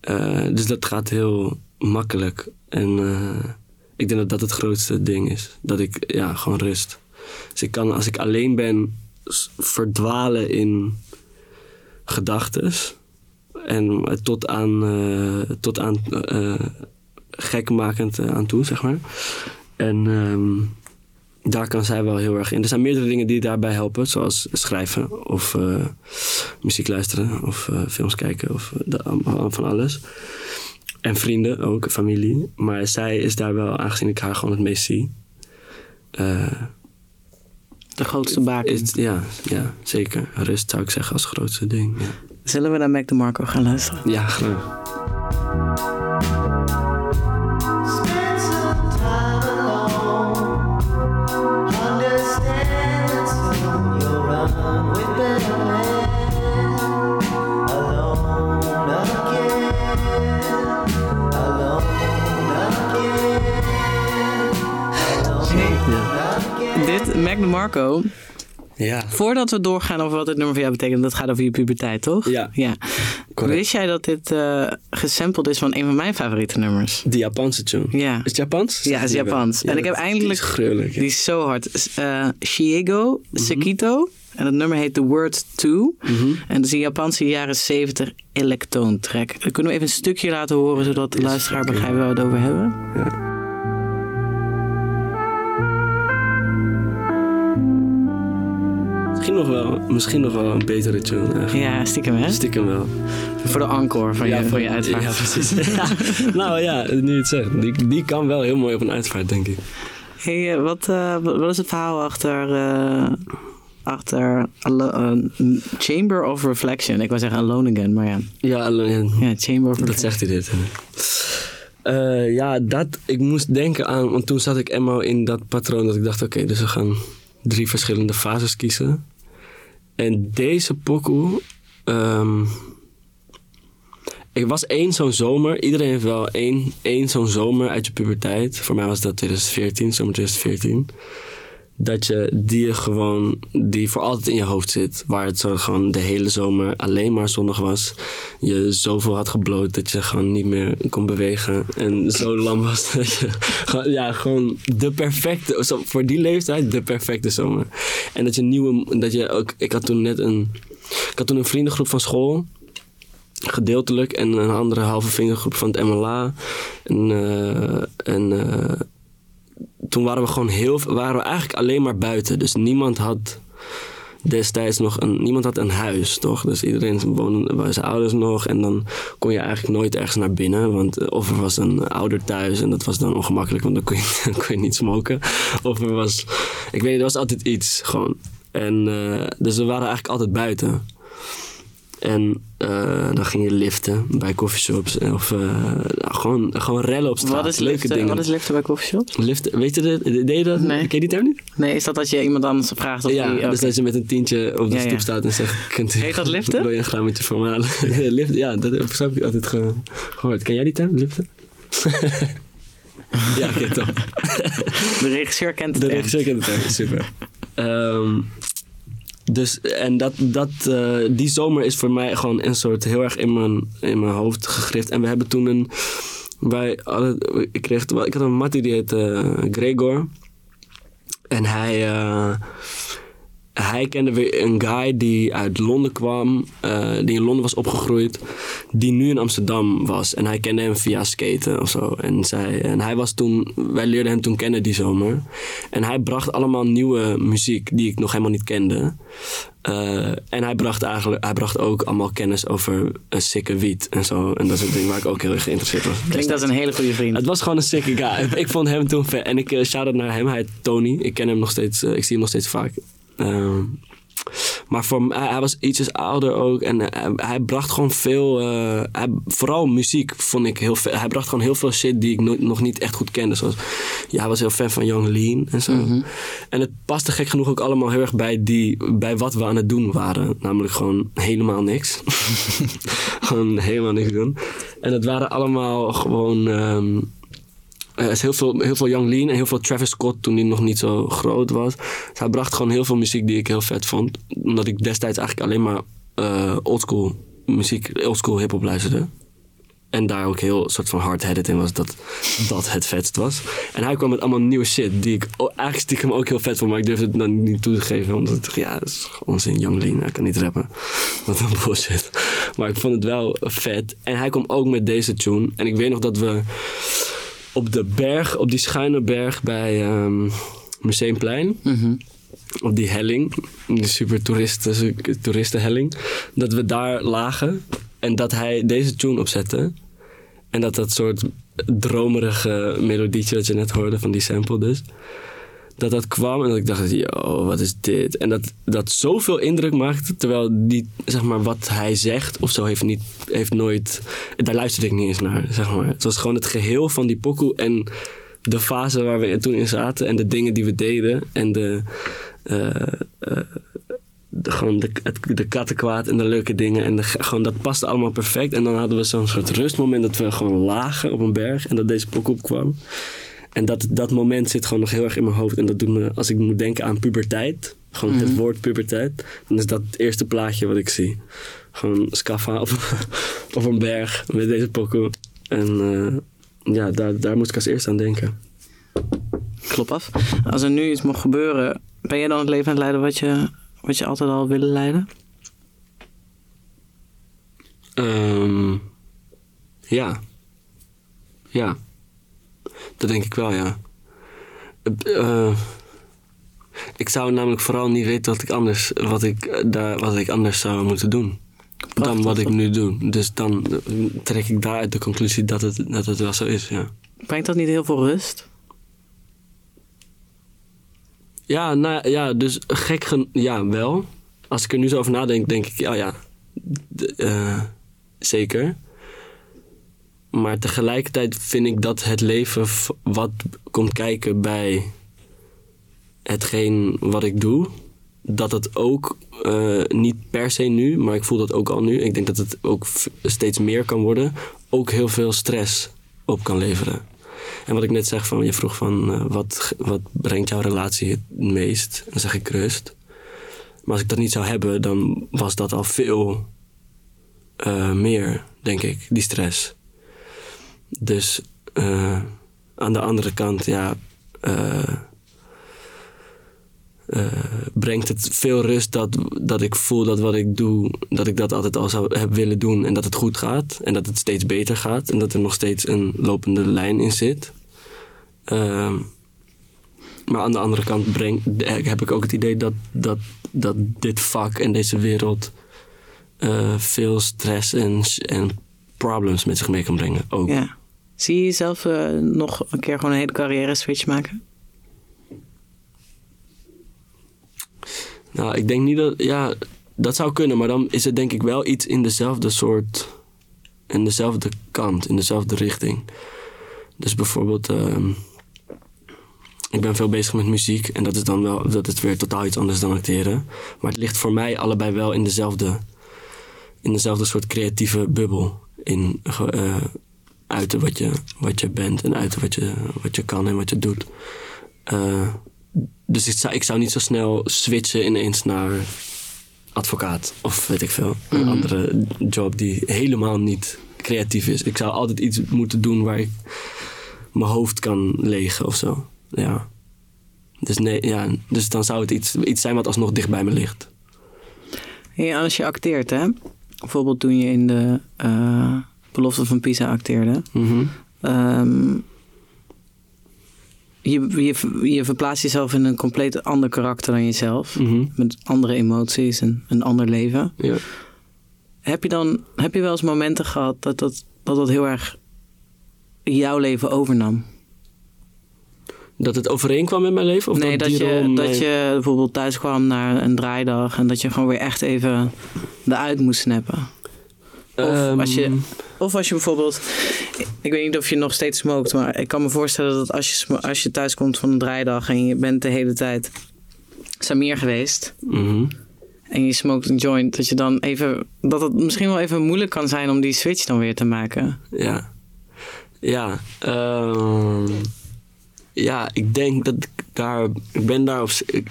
Eh, dus dat gaat heel makkelijk. En eh, ik denk dat dat het grootste ding is. Dat ik, ja, gewoon rust. Dus ik kan, als ik alleen ben, verdwalen in gedachtes. En tot aan, eh, tot aan gekmakend aan toe, zeg maar. En ehm, daar kan zij wel heel erg in. Er zijn meerdere dingen die daarbij helpen, zoals schrijven of eh, muziek luisteren of eh, films kijken of eh, de- van alles. En vrienden ook, familie. Maar zij is daar wel, aangezien ik haar gewoon het meest zie. De grootste baken. is, ja, ja, zeker. Rust zou ik zeggen als grootste ding. Ja, Zullen we naar Mac DeMarco gaan luisteren? ja graag. DeMarco, Ja. voordat we doorgaan over wat dit nummer voor jou betekent, dat gaat over je puberteit, toch? Ja. ja. Correct. Wist jij dat dit eh gesampled is van een van mijn favoriete nummers? De Japanse tune. Ja. Is het Japans? Ja, het is Japans. en ik heb eindelijk... Die is gruwelijk. Die is zo hard. Eh Shiego Sekito. En het nummer heet The Word 2. En dat is een Japanse jaren 70 electoon track. Dan kunnen we even een stukje laten horen, zodat de luisteraar begrijpt waar we het over hebben. Misschien nog wel, misschien nog wel een betere tune eigenlijk. Ja, stiekem hè? Stiekem wel. Voor de encore van, je, van je uitvaart. Ja, precies. [LAUGHS] Ja. Nou ja, nu je het zegt. Die, die kan wel heel mooi op een uitvaart, denk ik. Hey, eh, wat, eh, wat is het verhaal achter... eh, achter Chamber of Reflection. Ik wou zeggen Alone Again, maar ja. Ja, alleen- Ja, Chamber of dat Reflection. zegt hij dit. Ja, dat, ik moest denken aan, want toen zat ik eenmaal in dat patroon dat ik dacht, oké, dus we gaan drie verschillende fases kiezen. En deze pokoe, ehm, ik was één zo'n zomer, iedereen heeft wel één, één zo'n zomer uit je puberteit. Voor mij was dat 2014, zomer 2014. Dat je die je gewoon, die voor altijd in je hoofd zit. Waar het zo gewoon de hele zomer alleen maar zonnig was. Je zoveel had gebloot dat je gewoon niet meer kon bewegen. En zo lam was dat je, ja, gewoon de perfecte, voor die leeftijd de perfecte zomer. En dat je nieuwe, dat je ook, ik had toen net een, ik had toen een vriendengroep van school gedeeltelijk en een andere halve vriendengroep van het MLA. En, eh, en eh, toen waren we gewoon heel, waren we eigenlijk alleen maar buiten. Dus niemand had destijds nog een, niemand had een huis, toch? Dus iedereen woonde bij zijn ouders nog. En dan kon je eigenlijk nooit ergens naar binnen. Want eh, of er was een ouder thuis en dat was dan ongemakkelijk, want dan kon je, [LAUGHS] kon je niet smoken. Of er was, ik weet niet, er was altijd iets gewoon. En eh, dus we waren eigenlijk altijd buiten. En eh, dan ging je liften bij coffeeshops. Of eh, gewoon, gewoon rellen op straat. Wat is, Leuke liften, dingen. wat is liften bij coffeeshops? Liften, weet je dat? Deed je dat? Nee. Ken je die term niet? Nee, is dat dat je iemand anders vraagt of ja, die... dus dat je met een tientje op de Ja, ja. stoep staat en zegt... Kunt Heet dat liften? [LAUGHS] Wil je een grammetje voor me halen? [LAUGHS] liften, ja, dat heb ik altijd ge- gehoord. Ken jij die term, liften? [LAUGHS] ja, oké, top. De regisseur kent het De regisseur kent het echt, super. Ehm, dus, en dat, dat, eh, die zomer is voor mij gewoon een soort heel erg in mijn, in mijn hoofd gegrift. En we hebben toen een, wij ik, kreeg, ik had een mattie die heette eh, Gregor. En hij, eh, hij kende weer een guy die uit Londen kwam, die in Londen was opgegroeid, die nu in Amsterdam was. En hij kende hem via skaten of zo. En, zij, en hij was toen, wij leerden hem toen kennen die zomer. En hij bracht allemaal nieuwe muziek die ik nog helemaal niet kende. Eh, en hij bracht, eigenlijk, hij bracht ook allemaal kennis over een sikke wiet en zo. En dat is een ding waar ik ook heel erg geïnteresseerd was. Klinkt als een hele goede vriend. Het was gewoon een sikke guy. [LAUGHS] ik vond hem toen vet. En ik uh, shout-out naar hem. Hij heet Tony. Ik ken hem nog steeds. eh, ik zie hem nog steeds vaak. Ehm, maar voor, hij, hij was ietsjes ouder ook. En hij, hij bracht gewoon veel... eh, hij, vooral muziek vond ik heel vet. Hij bracht gewoon heel veel shit die ik no- nog niet echt goed kende. Zoals, ja, hij was heel fan van Young Lean en zo. En het paste gek genoeg ook allemaal heel erg bij, die, bij wat we aan het doen waren. Namelijk gewoon helemaal niks. [LAUGHS] [LAUGHS] gewoon helemaal niks doen. En het waren allemaal gewoon... ehm, er is heel veel, heel veel Young Lean en heel veel Travis Scott toen hij nog niet zo groot was. Hij bracht gewoon heel veel muziek die ik heel vet vond. Omdat ik destijds eigenlijk alleen maar eh oldschool muziek, oldschool hip-hop luisterde. En daar ook heel soort van hard-headed in was dat dat het vetst was. En hij kwam met allemaal nieuwe shit die ik eigenlijk stiekem ook heel vet vond. Maar ik durfde het dan niet toe te geven. Omdat ik dacht, ja, dat is onzin. Young Lean, hij kan niet rappen. Wat een bullshit. Maar ik vond het wel vet. En hij kwam ook met deze tune. En ik weet nog dat we op de berg, op die schuine berg bij ehm, Museumplein. Op die helling, die super toeristen, toeristenhelling. Dat we daar lagen en dat hij deze tune opzette. En dat dat soort dromerige melodietje dat je net hoorde van die sample dus. Dat dat kwam en dat ik dacht, yo, wat is dit? En dat dat zoveel indruk maakte, terwijl die, zeg maar, wat hij zegt of zo heeft, niet, heeft nooit... Daar luisterde ik niet eens naar, zeg maar. Het was gewoon het geheel van die pokoe en de fase waar we toen in zaten en de dingen die we deden en de... eh, de, gewoon de, het, de kattenkwaad en de leuke dingen. En gewoon, dat paste allemaal perfect. En dan hadden we zo'n soort rustmoment dat we gewoon lagen op een berg. En dat deze pok opkwam. En dat, dat moment zit gewoon nog heel erg in mijn hoofd. En dat doet me, als ik moet denken aan puberteit. Gewoon het woord puberteit. Dan is dat het eerste plaatje wat ik zie. Gewoon Scaffa op, [LAUGHS] op een berg met deze pokoe. En eh, ja, daar, daar moest ik als eerste aan denken. Klop af. Als er nu iets mocht gebeuren, ben jij dan het leven aan het leiden wat je, wat je altijd al willen leiden? Ehm, ja. Ja. Dat denk ik wel, ja. Eh, eh, ik zou namelijk vooral niet weten wat ik anders, wat ik, eh, daar, wat ik anders zou moeten doen. Dan wat ik nu doe. Dus dan trek ik daaruit de conclusie dat het, dat het wel zo is, ja. Brengt dat niet heel veel rust? Ja, nou ja, dus gek gen Ja, wel. Als ik er nu zo over nadenk, denk ik, ja, ja. eh, zeker. Maar tegelijkertijd vind ik dat het leven wat komt kijken bij hetgeen wat ik doe, dat het ook eh, niet per se nu, maar ik voel dat ook al nu. Ik denk dat het ook steeds meer kan worden, ook heel veel stress op kan leveren. En wat ik net zeg, van, je vroeg van eh, wat, wat brengt jouw relatie het meest? Dan zeg ik rust. Maar als ik dat niet zou hebben, dan was dat al veel eh, meer, denk ik, die stress. Dus eh, aan de andere kant, ja, eh, eh, brengt het veel rust dat, dat ik voel dat wat ik doe, dat ik dat altijd al zou hebben willen doen en dat het goed gaat en dat het steeds beter gaat en dat er nog steeds een lopende lijn in zit. Ehm, maar aan de andere kant breng, heb ik ook het idee dat, dat, dat dit vak en deze wereld veel stress en, en problems met zich mee kan brengen. Ook. Ja. Zie je jezelf eh, nog een keer gewoon een hele carrière switch maken? Nou, ik denk niet dat. Ja, dat zou kunnen, maar dan is het denk ik wel iets in dezelfde soort. In dezelfde kant, in dezelfde richting. Dus bijvoorbeeld. ehm, ik ben veel bezig met muziek en dat is dan wel. Dat is weer totaal iets anders dan acteren. Maar het ligt voor mij allebei wel in dezelfde. In dezelfde soort creatieve bubbel. In eh, uiten wat je, wat je bent en uiten wat je, wat je kan en wat je doet. Eh, dus ik zou, ik zou niet zo snel switchen ineens naar advocaat of weet ik veel. Een andere job die helemaal niet creatief is. Ik zou altijd iets moeten doen waar ik mijn hoofd kan legen of zo. Ja. Dus, nee, ja, dus dan zou het iets, iets zijn wat alsnog dicht bij me ligt. Ja, als je acteert, hè? Bijvoorbeeld toen je in de eh, belofte van Pisa acteerde. Mhm. Ehm, je, je, je verplaatst jezelf in een compleet ander karakter dan jezelf. Mhm. Met andere emoties en een ander leven. Ja. Heb je dan heb je wel eens momenten gehad dat dat, dat, dat heel erg jouw leven overnam? Dat het overeenkwam met mijn leven? Of nee, dat, je, dat je bijvoorbeeld thuis kwam naar een draaidag en dat je gewoon weer echt even eruit moest snappen. Of als je, Ehm, of als je bijvoorbeeld, ik weet niet of je nog steeds smookt, maar ik kan me voorstellen dat als je, als je thuis komt van een draaidag en je bent de hele tijd Samir geweest mhm. en je smoked een joint, dat je dan even, dat het misschien wel even moeilijk kan zijn om die switch dan weer te maken. Ja. Ja. ehm, ja, ik denk dat ik daar... Ik ben daar op... Ik,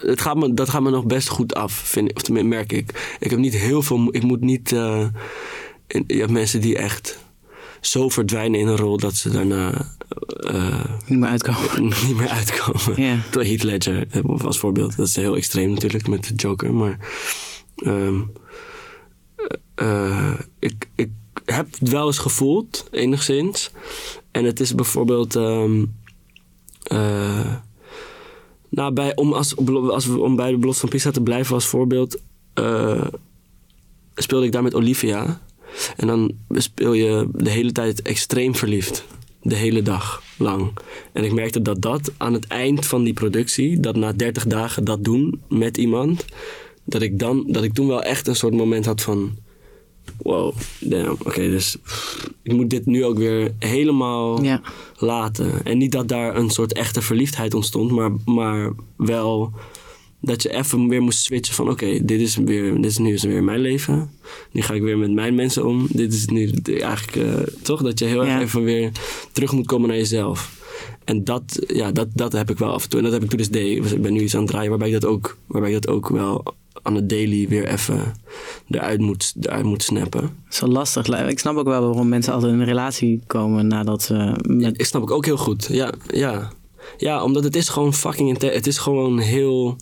het gaat me, dat gaat me nog best goed af, vind ik. Of tenminste, merk ik. Ik heb niet heel veel... Ik moet niet... eh, je hebt mensen die echt zo verdwijnen in een rol... dat ze daarna eh, Niet meer uitkomen. [LAUGHS] niet meer uitkomen. Heath Ledger eh, als voorbeeld. Dat is heel extreem natuurlijk met de Joker. Maar ehm, eh, ik, ik heb het wel eens gevoeld, enigszins. En het is bijvoorbeeld... ehm, eh, nou, om, als, als om bij de belofte van Pisa te blijven als voorbeeld... eh, speelde ik daar met Olivia. En dan speel je de hele tijd extreem verliefd. De hele dag lang. En ik merkte dat dat aan het eind van die productie, dat na 30 dagen dat doen met iemand, dat ik dan, dat ik toen wel echt een soort moment had van, wow, damn, oké, dus ik moet dit nu ook weer helemaal Ja. laten. En niet dat daar een soort echte verliefdheid ontstond, maar, maar wel dat je even weer moest switchen van oké, dit is weer, dit is nu is weer mijn leven. Nu ga ik weer met mijn mensen om. Dit is nu eigenlijk eh, toch dat je heel erg even weer terug moet komen naar jezelf. En dat, ja, dat, dat heb ik wel af en toe. En dat heb ik toen dus deed. Ik ben nu iets aan het draaien waarbij ik dat ook, waarbij ik dat ook wel aan het daily weer even eruit moet, eruit moet snappen. Zo lastig. Ik snap ook wel waarom mensen altijd in een relatie komen nadat ze met... Ik snap ik ook heel goed. Ja, ja. ja omdat het is gewoon fucking intens. Het is gewoon heel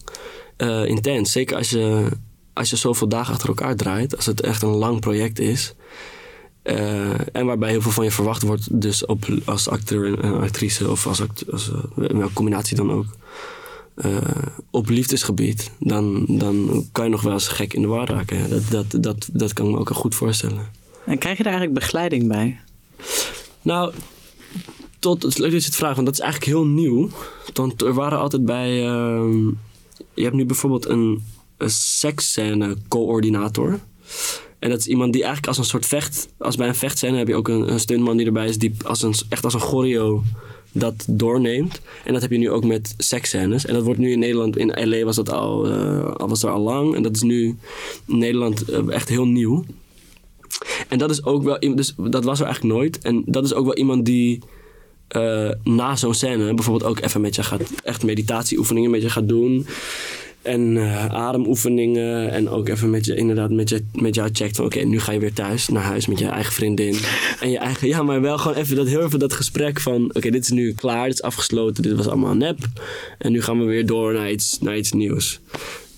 eh, intens. Zeker als je, als je zoveel dagen achter elkaar draait. Als het echt een lang project is. Eh, en waarbij heel veel van je verwacht wordt. Dus op, als acteur en actrice. Of als, act, als eh, welke combinatie dan ook. Eh, op liefdesgebied. Dan, dan kan je nog wel eens gek in de war raken. Dat, dat, dat, dat kan ik me ook al goed voorstellen. En krijg je daar eigenlijk begeleiding bij? Nou, tot, het is leuk dat je het vraagt, want dat is eigenlijk heel nieuw. Want er waren altijd bij, ehm, je hebt nu bijvoorbeeld een, een seksscène coördinator. En dat is iemand die eigenlijk als een soort vecht, als bij een vechtscène heb je ook een, een stuntman die erbij is, die als een, echt als een choreo dat doorneemt. En dat heb je nu ook met seksscènes. En dat wordt nu in Nederland, in LA was dat al, al was er al lang. En dat is nu in Nederland eh, echt heel nieuw. En dat is ook wel, dus dat was er eigenlijk nooit. En dat is ook wel iemand die eh, na zo'n scène bijvoorbeeld ook even met je gaat, echt meditatieoefeningen met je gaat doen. En eh, ademoefeningen. En ook even met je, inderdaad, met, je, met jou checkt van oké, nu ga je weer thuis naar huis met je eigen vriendin. En je eigen, ja, maar wel gewoon even dat, heel even dat gesprek van oké, dit is nu klaar, dit is afgesloten, dit was allemaal nep. En nu gaan we weer door naar iets, naar iets nieuws.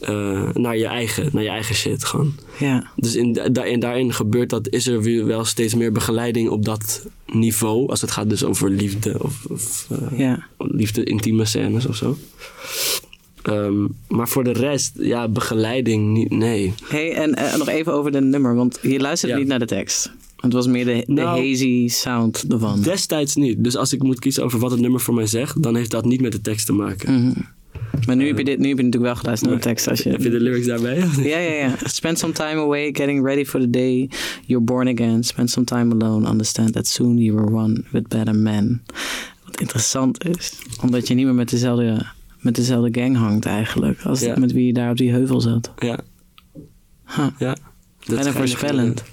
Eh, naar, je eigen, naar je eigen shit gewoon. Ja. Dus in, daarin, daarin gebeurt dat, is er weer wel steeds meer begeleiding op dat niveau. Als het gaat dus over liefde of, of eh, Ja. liefde, intieme scènes of zo. Ehm, maar voor de rest, ja, begeleiding, niet, nee. Hey, en eh, nog even over de nummer, want je luisterde Ja. niet naar de tekst. Het was meer de, de Nou, hazy sound ervan. Destijds niet. Dus als ik moet kiezen over wat het nummer voor mij zegt, dan heeft dat niet met de tekst te maken. Mhm. Maar nu heb, je dit, nu heb je natuurlijk wel geluisterd naar de tekst. Als je, Heb je de lyrics daarbij? Ja, ja, ja. Spend some time away, getting ready for the day. You're born again. Spend some time alone. Understand that soon you are one with better men. Wat interessant is, omdat je niet meer met dezelfde, met dezelfde gang hangt eigenlijk. Als Ja. met wie je daar op die heuvel zat. Ja. Huh. ja. Dat Bijna voorspellend.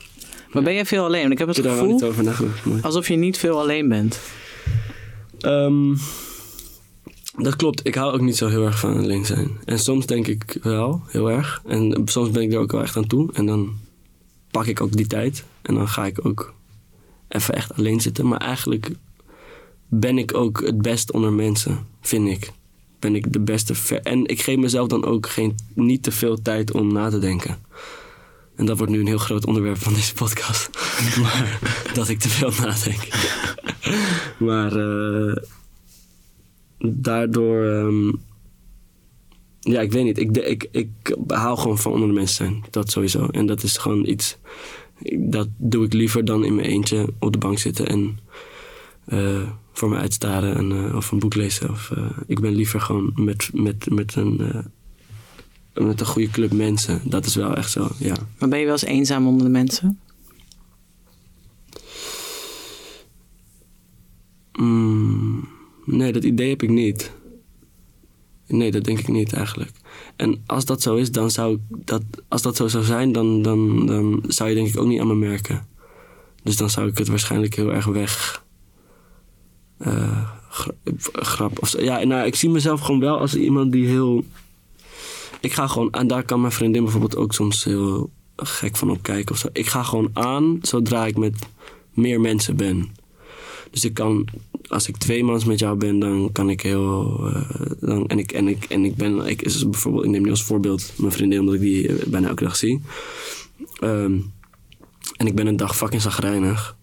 Maar ben jij veel alleen? Want ik heb Ik het heb daar wel gevoel niet over nagedacht. maar- alsof je niet veel alleen bent. Ehm, dat klopt. Ik hou ook niet zo heel erg van alleen zijn. En soms denk ik wel, heel erg. En soms ben ik er ook wel echt aan toe. En dan pak ik ook die tijd. En dan ga ik ook even echt alleen zitten. Maar eigenlijk ben ik ook het best onder mensen, vind ik. Ben ik de beste. ver- en ik geef mezelf dan ook geen, niet te veel tijd om na te denken. En dat wordt nu een heel groot onderwerp van deze podcast. [LAUGHS] maar [LAUGHS] dat ik te veel nadenk. [LAUGHS] maar eh, daardoor. ehm, ja, ik weet niet. Ik, ik, ik hou gewoon van onder de mensen zijn. Dat sowieso. En dat is gewoon iets. Dat doe ik liever dan in mijn eentje op de bank zitten en eh, voor me uitstaren en, eh, of een boek lezen. Of, eh, ik ben liever gewoon met, met, met, een, eh, met een goede club mensen. Dat is wel echt zo, ja. Maar ben je wel eens eenzaam onder de mensen? Mm, nee, dat idee heb ik niet. Nee, dat denk ik niet eigenlijk. En als dat zo is, dan zou ik dat, als dat zo zou zijn, dan, dan, dan zou je denk ik ook niet aan me merken. Dus dan zou ik het waarschijnlijk heel erg weg. Eh, gra- grap of. Ja, nou, ik zie mezelf gewoon wel als iemand die heel. Ik ga gewoon, en daar kan mijn vriendin bijvoorbeeld ook soms heel gek van opkijken of zo. Ik ga gewoon aan zodra ik met meer mensen ben. Dus ik kan, als ik tweemans met jou ben, dan kan ik heel. eh, dan, en, ik, en, ik, en ik ben, ik, is bijvoorbeeld, ik neem nu als voorbeeld mijn vriendin, omdat ik die eh, bijna elke dag zie. Ehm, en ik ben een dag fucking zagrijnig.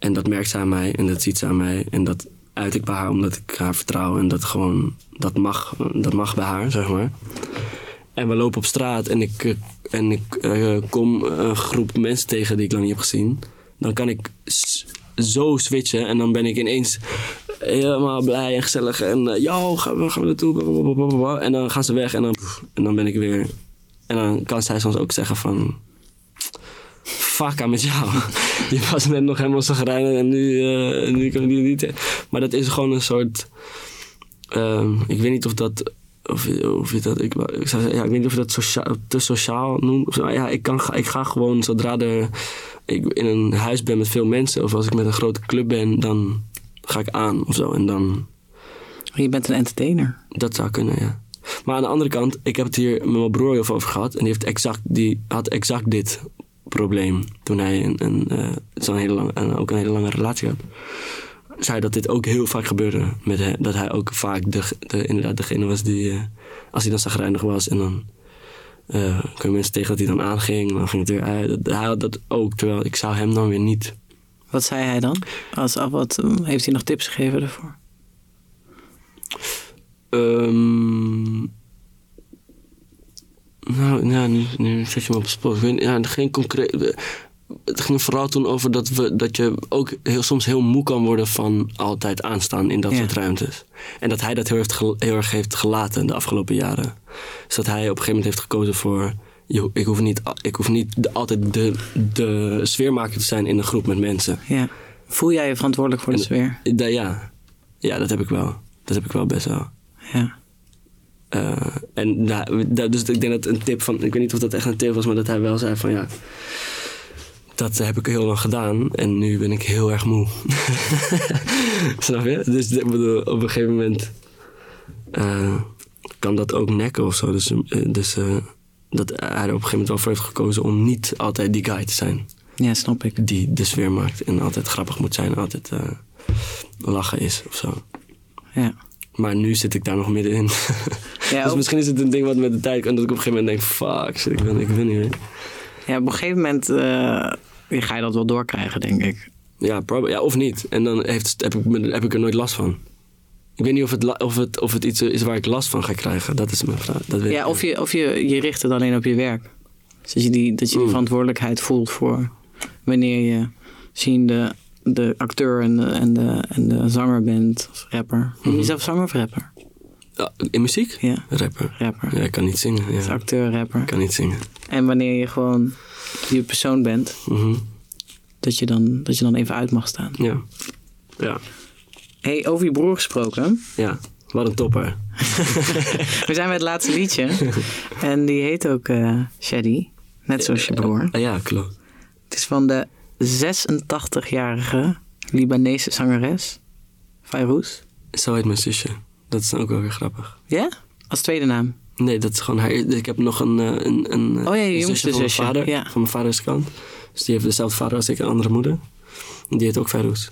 En dat merkt ze aan mij en dat ziet ze aan mij. En dat uit ik bij haar omdat ik haar vertrouw. En dat gewoon, dat mag, dat mag bij haar, zeg maar. En we lopen op straat en ik, eh, en ik eh, kom een groep mensen tegen die ik lang niet heb gezien. Dan kan ik zo switchen en dan ben ik ineens helemaal blij en gezellig. En eh yo, gaan we, gaan we naartoe? En dan gaan ze weg en dan, en dan ben ik weer... En dan kan zij soms ook zeggen van... Fuck aan met jou. [LAUGHS] Je was net nog helemaal zagrijnig en nu, eh nu kan je die niet... Maar dat is gewoon een soort... ehm, ik weet niet of dat... Of, of je dat, ik, ik, zou zeggen, ja, ik weet niet of je dat sociaal, te sociaal noemt. Ja, ik, kan, ga- ik ga gewoon zodra er, ik in een huis ben met veel mensen... of als ik met een grote club ben, dan ga ik aan of zo. En dan, Je bent een entertainer. dat zou kunnen, ja. Maar aan de andere kant, ik heb het hier met mijn broer heel veel over gehad. En die, heeft exact, die had exact dit probleem toen hij een, een, eh, zo'n hele lang, en ook een hele lange relatie had. Zei dat dit ook heel vaak gebeurde met hem. Dat hij ook vaak de, de, inderdaad degene was die, eh, als hij dan zagrijnig was en dan eh kwam je mensen tegen dat hij dan aanging. Dan ging het weer uit. Hij had dat ook, terwijl ik zou hem dan weer niet. Wat zei hij dan? Als, af- wat, heeft hij nog tips gegeven ervoor? Ehm, nou, ja, nu, nu zet je me op het ja, geen concreet. het ging vooral toen over dat, we, dat je ook heel, soms heel moe kan worden van altijd aanstaan in dat Ja. soort ruimtes. En dat hij dat heel, erg gel- heel erg heeft gelaten de afgelopen jaren. Dus dat hij op een gegeven moment heeft gekozen voor... "Yo, Ik hoef niet, ik hoef niet de- altijd de, de sfeermaker te zijn in een groep met mensen. Ja. Voel jij je verantwoordelijk voor de En- sfeer? Da- ja. ja, dat heb ik wel. Dat heb ik wel best wel. Ja. Eh, en nou, da- dus ik denk dat een tip van, ik weet niet of dat echt een tip was, maar dat hij wel zei van ja, dat heb ik heel lang gedaan en nu ben ik heel erg moe. [LAUGHS] Snap je? Dus ik bedoel, op een gegeven moment eh, kan dat ook nekken of zo. Dus, eh, dus dat hij er op een gegeven moment wel voor heeft gekozen om niet altijd die guy te zijn Ja, snap ik. die de sfeer maakt en altijd grappig moet zijn altijd lachen is of zo. Ja. Maar nu zit ik daar nog middenin. Ja, [LAUGHS] dus misschien is het een ding wat met de tijd... En dat ik op een gegeven moment denk... Fuck, shit, ik wil, ik wil niet meer. ja, op een gegeven moment eh, ga je dat wel doorkrijgen, denk ik. Ja, ja of niet. En dan heeft, heb, ik, heb ik er nooit last van. Ik weet niet of het, of het, of het iets is waar ik last van ga krijgen. Dat is mijn vraag. Dat weet Ja, ik of je, of je, je richt het alleen op je werk. Dus dat je die, dat je die Mm. verantwoordelijkheid voelt voor wanneer je zien de, acteur en de, en, de, en de zanger bent of rapper. Noem je Mhm. jezelf zanger of rapper? Ja, in muziek? Ja, Rapper. rapper. Ja, ik kan niet zingen. Dus Ja. acteur, rapper. Ik kan niet zingen. En wanneer je gewoon je persoon bent, Mhm. dat je, dan, dat je dan even uit mag staan. Ja. Ja. hey, over je broer gesproken. Ja. Wat een topper. [LAUGHS] We zijn bij het laatste liedje. [LAUGHS] en die heet ook eh Shady. Net zoals je broer. Ja, klopt. Het is van de 86-jarige Libanese zangeres. Fayrouz. Zo heet mijn zusje. Dat is ook wel weer grappig. Ja? Als tweede naam. Nee, dat is gewoon haar. Ik heb nog een, eh, een, een, Oh ja, je een jongste van mijn zusje, vader. ja. Van mijn vaders kant. Dus die heeft dezelfde vader als ik, een andere moeder. En die heet ook Farouz.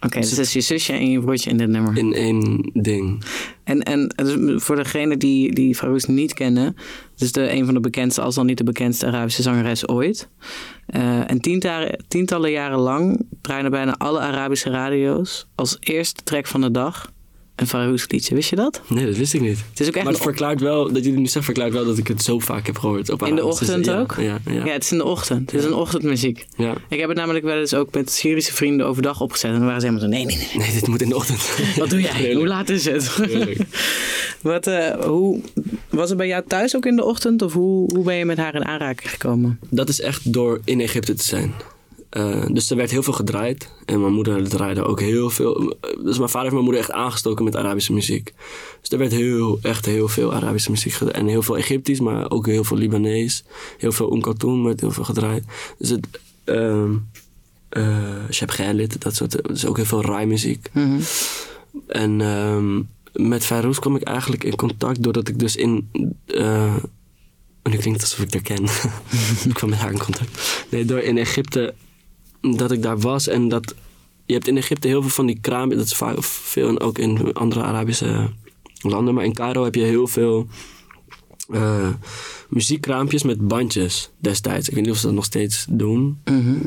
Oké, dus dat is je zusje en je broertje in dit nummer. In één ding. En, en dus voor degene die, die Fayrouz niet kennen. Het is de, een van de bekendste, als dan niet de bekendste Arabische zangeres ooit. Eh, en tientallen, tientallen jaren lang draaiden bijna alle Arabische radio's als eerste track van de dag een Fayrouz liedje. Wist je dat? Nee, dat wist ik niet. Het is ook echt maar het verklaart wel, dat jullie nu zegt, verklaart wel dat ik het zo vaak heb gehoord. Op In de. Dus, ochtend ja, ook? Ja, ja, Ja, het is in de ochtend. Het is een ochtendmuziek. ja. Ik heb het namelijk wel eens ook met Syrische vrienden overdag opgezet. En dan waren ze helemaal zo, nee, nee, nee. Nee, dit moet in de ochtend. [LAUGHS] Wat doe jij? Heerlijk. Hoe laat is het? [LAUGHS] Wat, eh, hoe, was het bij jou thuis ook in de ochtend? Of hoe, hoe ben je met haar in aanraking gekomen? Dat is echt door in Egypte te zijn. Eh, dus er werd heel veel gedraaid. En mijn moeder draaide ook heel veel. Dus mijn vader heeft mijn moeder echt aangestoken met Arabische muziek. Dus er werd heel, echt heel veel Arabische muziek gedraaid. En heel veel Egyptisch, maar ook heel veel Libanees. Heel veel Oum Kaltoum werd heel veel gedraaid. Dus het... eh Sheb Khalid, dat soort... Dus ook heel veel rai-muziek. En ehm, met Farouz kwam ik eigenlijk in contact doordat ik dus in... eh en nu klinkt het alsof ik haar ken. [LAUGHS] ik kwam met haar in contact. Nee, door in Egypte dat ik daar was en dat... Je hebt in Egypte heel veel van die kraam. Dat is vaak veel en ook in andere Arabische landen. Maar in Cairo heb je heel veel eh, muziekkraampjes met bandjes destijds. Ik weet niet of ze dat nog steeds doen.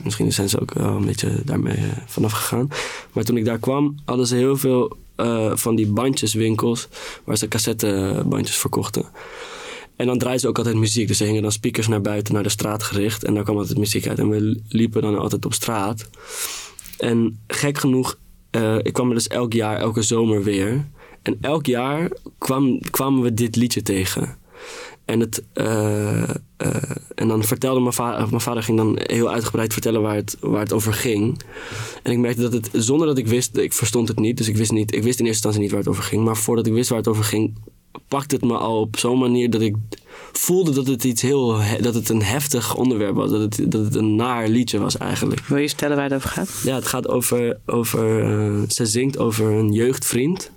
Misschien zijn ze ook wel een beetje daarmee eh, vanaf gegaan. Maar toen ik daar kwam, hadden ze heel veel eh, van die bandjeswinkels waar ze cassettebandjes verkochten. En dan draaiden ze ook altijd muziek. Dus ze hingen dan speakers naar buiten, naar de straat gericht. En daar kwam altijd muziek uit. En we liepen dan altijd op straat. En gek genoeg, eh, ik kwam er dus elk jaar, elke zomer weer. En elk jaar kwam, kwamen we dit liedje tegen. En, het, eh, eh, en dan vertelde mijn vader, mijn vader ging dan heel uitgebreid vertellen waar het, waar het over ging. En ik merkte dat het, zonder dat ik wist, ik verstond het niet. Dus ik wist, niet, ik wist in eerste instantie niet waar het over ging. Maar voordat ik wist waar het over ging, pakte het me al op zo'n manier dat ik voelde dat het iets heel, he- dat het een heftig onderwerp was. Dat het, dat het een naar liedje was eigenlijk. Wil je vertellen waar het over gaat? Ja, het gaat over. over eh, ze zingt over een jeugdvriend,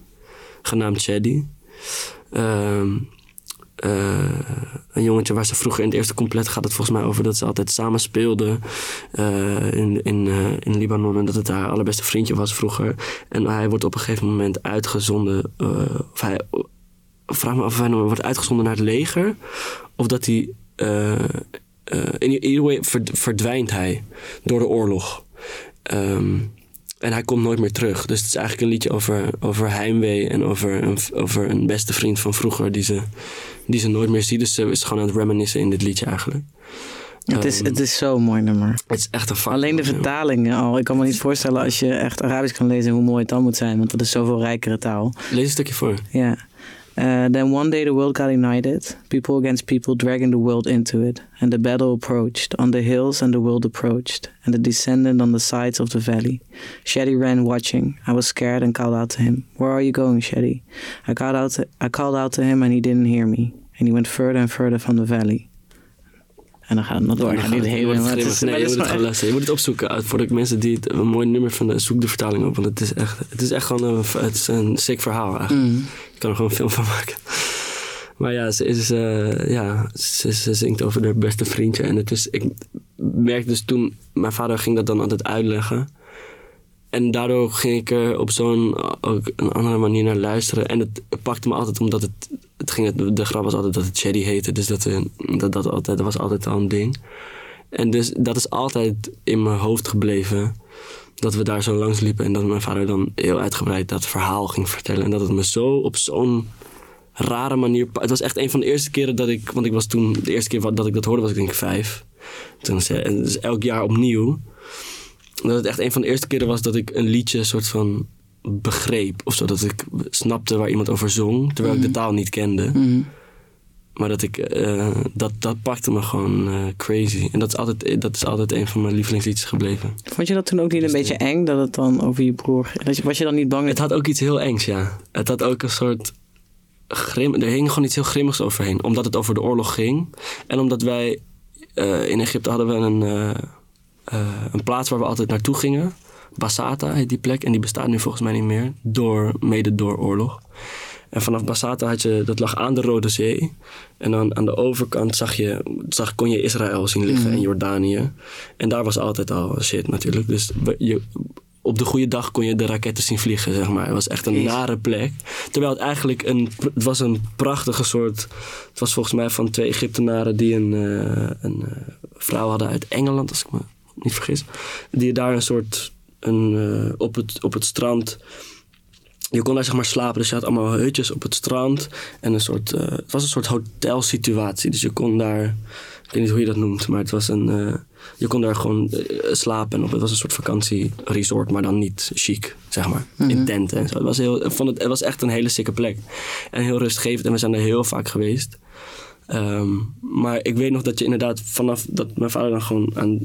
genaamd Shady. Ehm, eh, een jongetje waar ze vroeger in het eerste compleet gaat het volgens mij over dat ze altijd samen speelden eh, in, in, in Libanon. En dat het haar allerbeste vriendje was vroeger. En hij wordt op een gegeven moment uitgezonden. of hij, vraag me af of hij nou wordt uitgezonden naar het leger. Of dat hij. eh, in ieder way verd- verdwijnt hij door de oorlog. Ehm, en hij komt nooit meer terug. Dus het is eigenlijk een liedje over, over heimwee en over een, over een beste vriend van vroeger die ze, die ze nooit meer ziet. Dus ze is gewoon aan het reminiscen in dit liedje eigenlijk. Het is, Ehm, het is zo'n mooi nummer. Het is echt een Alleen de vertalingen al. Ik kan me niet voorstellen als je echt Arabisch kan lezen hoe mooi het dan moet zijn. Want dat is zoveel rijkere taal. Lees een stukje voor. Ja. Uh, then one day the world got united, people against people dragging the world into it. And the battle approached. On the hills and the world approached. And the descendant on the sides of the valley. Shady ran watching. I was scared and called out to him. Where are you going, Shady? I called out to, I called out to him and he didn't hear me. And he went further and further from the valley. En dan gaat het nog door. Dan gaat het- heel wordt maar het is- Nee, maar je moet het gaan. Je moet het opzoeken. Uh, Voor de mensen die het een mooi nummer vinden, zoek de vertaling op. Want het is echt, het is echt gewoon een, het is een sick verhaal eigenlijk. Mm. Je kan er gewoon een film van maken. Maar ja, ze, is, eh, ja ze, ze zingt over haar beste vriendje. En het is, ik merkte dus toen, mijn vader ging dat dan altijd uitleggen. En daardoor ging ik er op zo'n ook een andere manier naar luisteren. En het pakte me altijd omdat het, het ging, de grap was altijd dat het Shady heette. Dus dat, eh, dat, dat, altijd, dat was altijd al een ding. En dus dat is altijd in mijn hoofd gebleven. Dat we daar zo langs liepen en dat mijn vader dan heel uitgebreid dat verhaal ging vertellen. En dat het me zo op zo'n rare manier. Het was echt een van de eerste keren dat ik. Want ik was toen. De eerste keer dat ik dat hoorde was ik denk vijf. Toen dus elk jaar opnieuw. Dat het echt een van de eerste keren was dat ik een liedje soort van begreep. Of zo. Dat ik snapte waar iemand over zong. Terwijl ik de taal niet kende. Mhm. Maar dat ik. eh, dat, dat pakte me gewoon eh, crazy. En dat is, altijd, dat is altijd een van mijn lievelingsliedjes gebleven. Vond je dat toen ook niet een Dus beetje eng dat het dan over je broer ging? Dat je- Was je dan niet bang? Het had ook iets heel engs, ja. Het had ook een soort grim... Er hing gewoon iets heel grimmigs overheen. Omdat het over de oorlog ging. En omdat wij... eh, in Egypte hadden we een, eh, een plaats waar we altijd naartoe gingen. Basata heet die plek. En die bestaat nu volgens mij niet meer. Door, mede door oorlog. En vanaf Basata had je... Dat lag aan de Rode Zee. En dan aan de overkant zag je, zag, kon je Israël zien liggen en Jordanië. En daar was altijd al shit natuurlijk. Dus je, op de goede dag kon je de raketten zien vliegen, zeg maar. Het was echt een Jezus. nare plek. Terwijl het eigenlijk een, het was een prachtige soort... Het was volgens mij van twee Egyptenaren die een, eh, een eh, vrouw hadden uit Engeland, als ik me niet vergis. Die daar een soort, een, eh, op, het, op het strand... Je kon daar zeg maar slapen, dus je had allemaal hutjes op het strand. En een soort, eh, het was een soort hotelsituatie. Dus je kon daar, ik weet niet hoe je dat noemt, maar het was een, eh, je kon daar gewoon slapen. En op, het was een soort vakantieresort, maar dan niet chic, zeg maar. In tenten en zo. Het was, heel, vond het, het was echt een hele sikke plek. En heel rustgevend en we zijn er heel vaak geweest. Ehm, maar ik weet nog dat je inderdaad vanaf dat mijn vader dan gewoon aan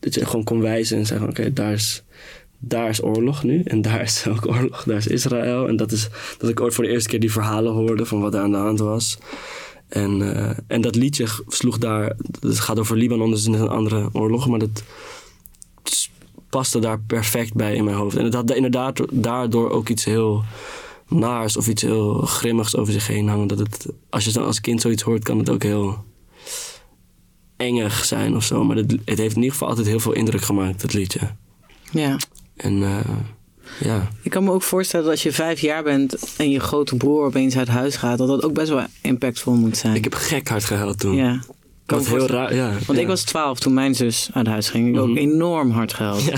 dat, je gewoon kon wijzen en zeggen: oké, daar is daar is oorlog nu en daar is [LAUGHS] ook oorlog, daar is Israël. En dat is dat ik ooit voor de eerste keer die verhalen hoorde van wat er aan de hand was. En, eh, en dat liedje sloeg daar, het gaat over Libanon, dus een andere oorlog, maar dat paste daar perfect bij in mijn hoofd. En het had inderdaad daardoor ook iets heel naars of iets heel grimmigs over zich heen hangen. Dat het, als je dan als kind zoiets hoort, kan het ook heel engig zijn of zo. Maar het, het heeft in ieder geval altijd heel veel indruk gemaakt, dat liedje. Ja. En eh, ja, Ik kan me ook voorstellen dat als je vijf jaar bent en je grote broer opeens uit huis gaat, dat dat ook best wel impactvol moet zijn. ik heb gek hard gehuild toen. ja. Kan Wat heel raar, ja. Want ja. ik was twaalf toen mijn zus uit huis ging. Ik ook Mhm. enorm hard gehuild. Ja.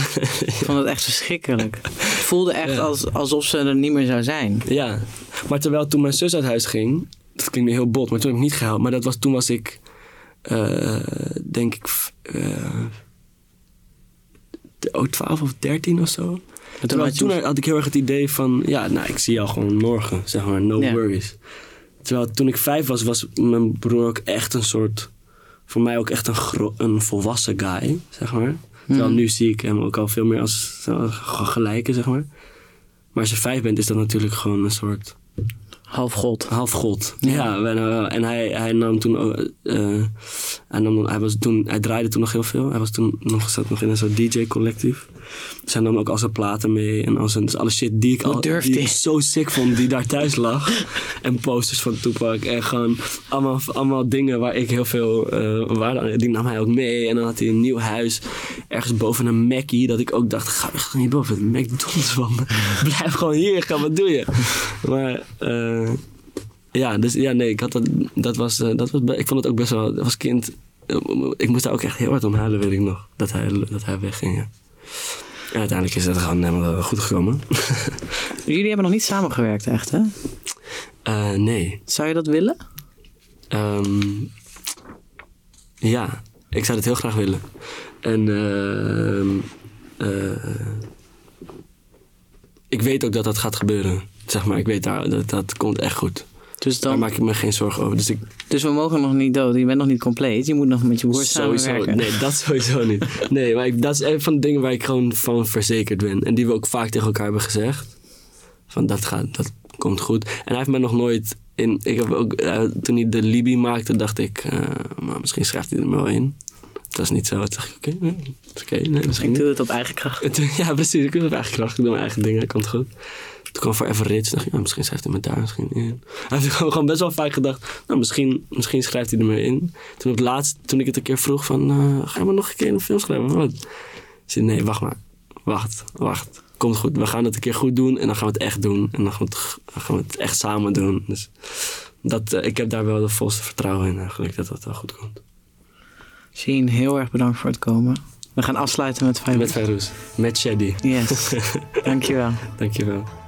Ik vond het echt verschrikkelijk. [LAUGHS] Het voelde echt Ja. als, alsof ze er niet meer zou zijn. ja, maar terwijl toen mijn zus uit huis ging, dat klinkt nu heel bot, maar toen heb ik niet gehuild. Maar dat was, toen was ik, eh, denk ik, de- oh, 12 of 13 of zo. En toen Terwijl had toen had ik heel erg het idee van, ja, nou, ik zie jou gewoon morgen, zeg maar, no worries. Terwijl toen ik vijf was, was mijn broer ook echt een soort, voor mij ook echt een, een volwassen guy, zeg maar. Terwijl nu zie ik hem ook al veel meer als gelijke, zeg maar. Maar als je vijf bent, is dat natuurlijk gewoon een soort half god. half god. Ja. Ja, en, eh, en hij, hij nam toen, ook, eh, hij, nam, hij, was toen, hij draaide toen nog heel veel. Hij was toen nog, zat nog in een soort DJ-collectief. Hij nam ook al zijn platen mee en al zijn, dus alle shit die ik, Hoe al, die ik zo sick vond, die daar thuis lag. [LAUGHS] en posters van Tupac en gewoon allemaal, allemaal dingen waar ik heel veel eh waarde aan Die nam hij ook mee en dan had hij een nieuw huis ergens boven een Mackie. Dat ik ook dacht, ga echt niet boven het McDonald's van. [LAUGHS] Blijf gewoon hier, ga wat doe je? Maar eh, ja, dus ja, nee, ik had dat, dat was, eh, dat was, ik vond het ook best wel, als kind, ik moest daar ook echt heel hard om huilen, weet ik nog, dat hij, dat hij wegging, ja. En uiteindelijk is dat gewoon helemaal goed gekomen. [LAUGHS] Jullie hebben nog niet samengewerkt, echt, hè? Eh, nee. Zou je dat willen? Ehm, ja, Ik zou het heel graag willen. En ehm, eh, ik weet ook dat dat gaat gebeuren. Zeg maar, ik weet dat dat komt echt goed. Dus, Daar dan, maak ik me geen zorgen over. Dus ik dus we mogen nog niet dood. Je bent nog niet compleet. Je moet nog met je broer sowieso, samenwerken. nee, dat sowieso niet. Nee, maar ik, dat is een van de dingen waar ik gewoon van verzekerd ben. En die we ook vaak tegen elkaar hebben gezegd. Van dat gaat, dat komt goed. En hij heeft me nog nooit in. Ik heb ook, eh, toen hij de Libi maakte, dacht ik, eh, maar misschien schrijft hij er wel in. Dat is niet zo. Toen dacht ik, oké, nee, oké, nee, misschien Ik doe het op eigen kracht. [LAUGHS] Ja, precies. Ik doe het op eigen kracht. Ik doe mijn eigen dingen. Dat komt goed. Toen kwam Forever Rich. dacht ik, ja, misschien schrijft hij me daar misschien in. Hij heeft gewoon best wel vaak gedacht, nou, misschien, misschien schrijft hij er maar in. Toen op het laatst, toen ik het een keer vroeg van, eh, ga je maar nog een keer een film schrijven? Wat? Ik zei, nee, wacht maar. Wacht, wacht. Komt goed. We gaan het een keer goed doen en dan gaan we het echt doen. En dan gaan we het, gaan we het echt samen doen. Dus dat, eh, ik heb daar wel de volste vertrouwen in eigenlijk, dat dat wel goed komt. Sheen, heel erg bedankt voor het komen. We gaan afsluiten met vijf. Met Farouz. Met Shady. Yes, [LAUGHS] dankjewel. Dankjewel.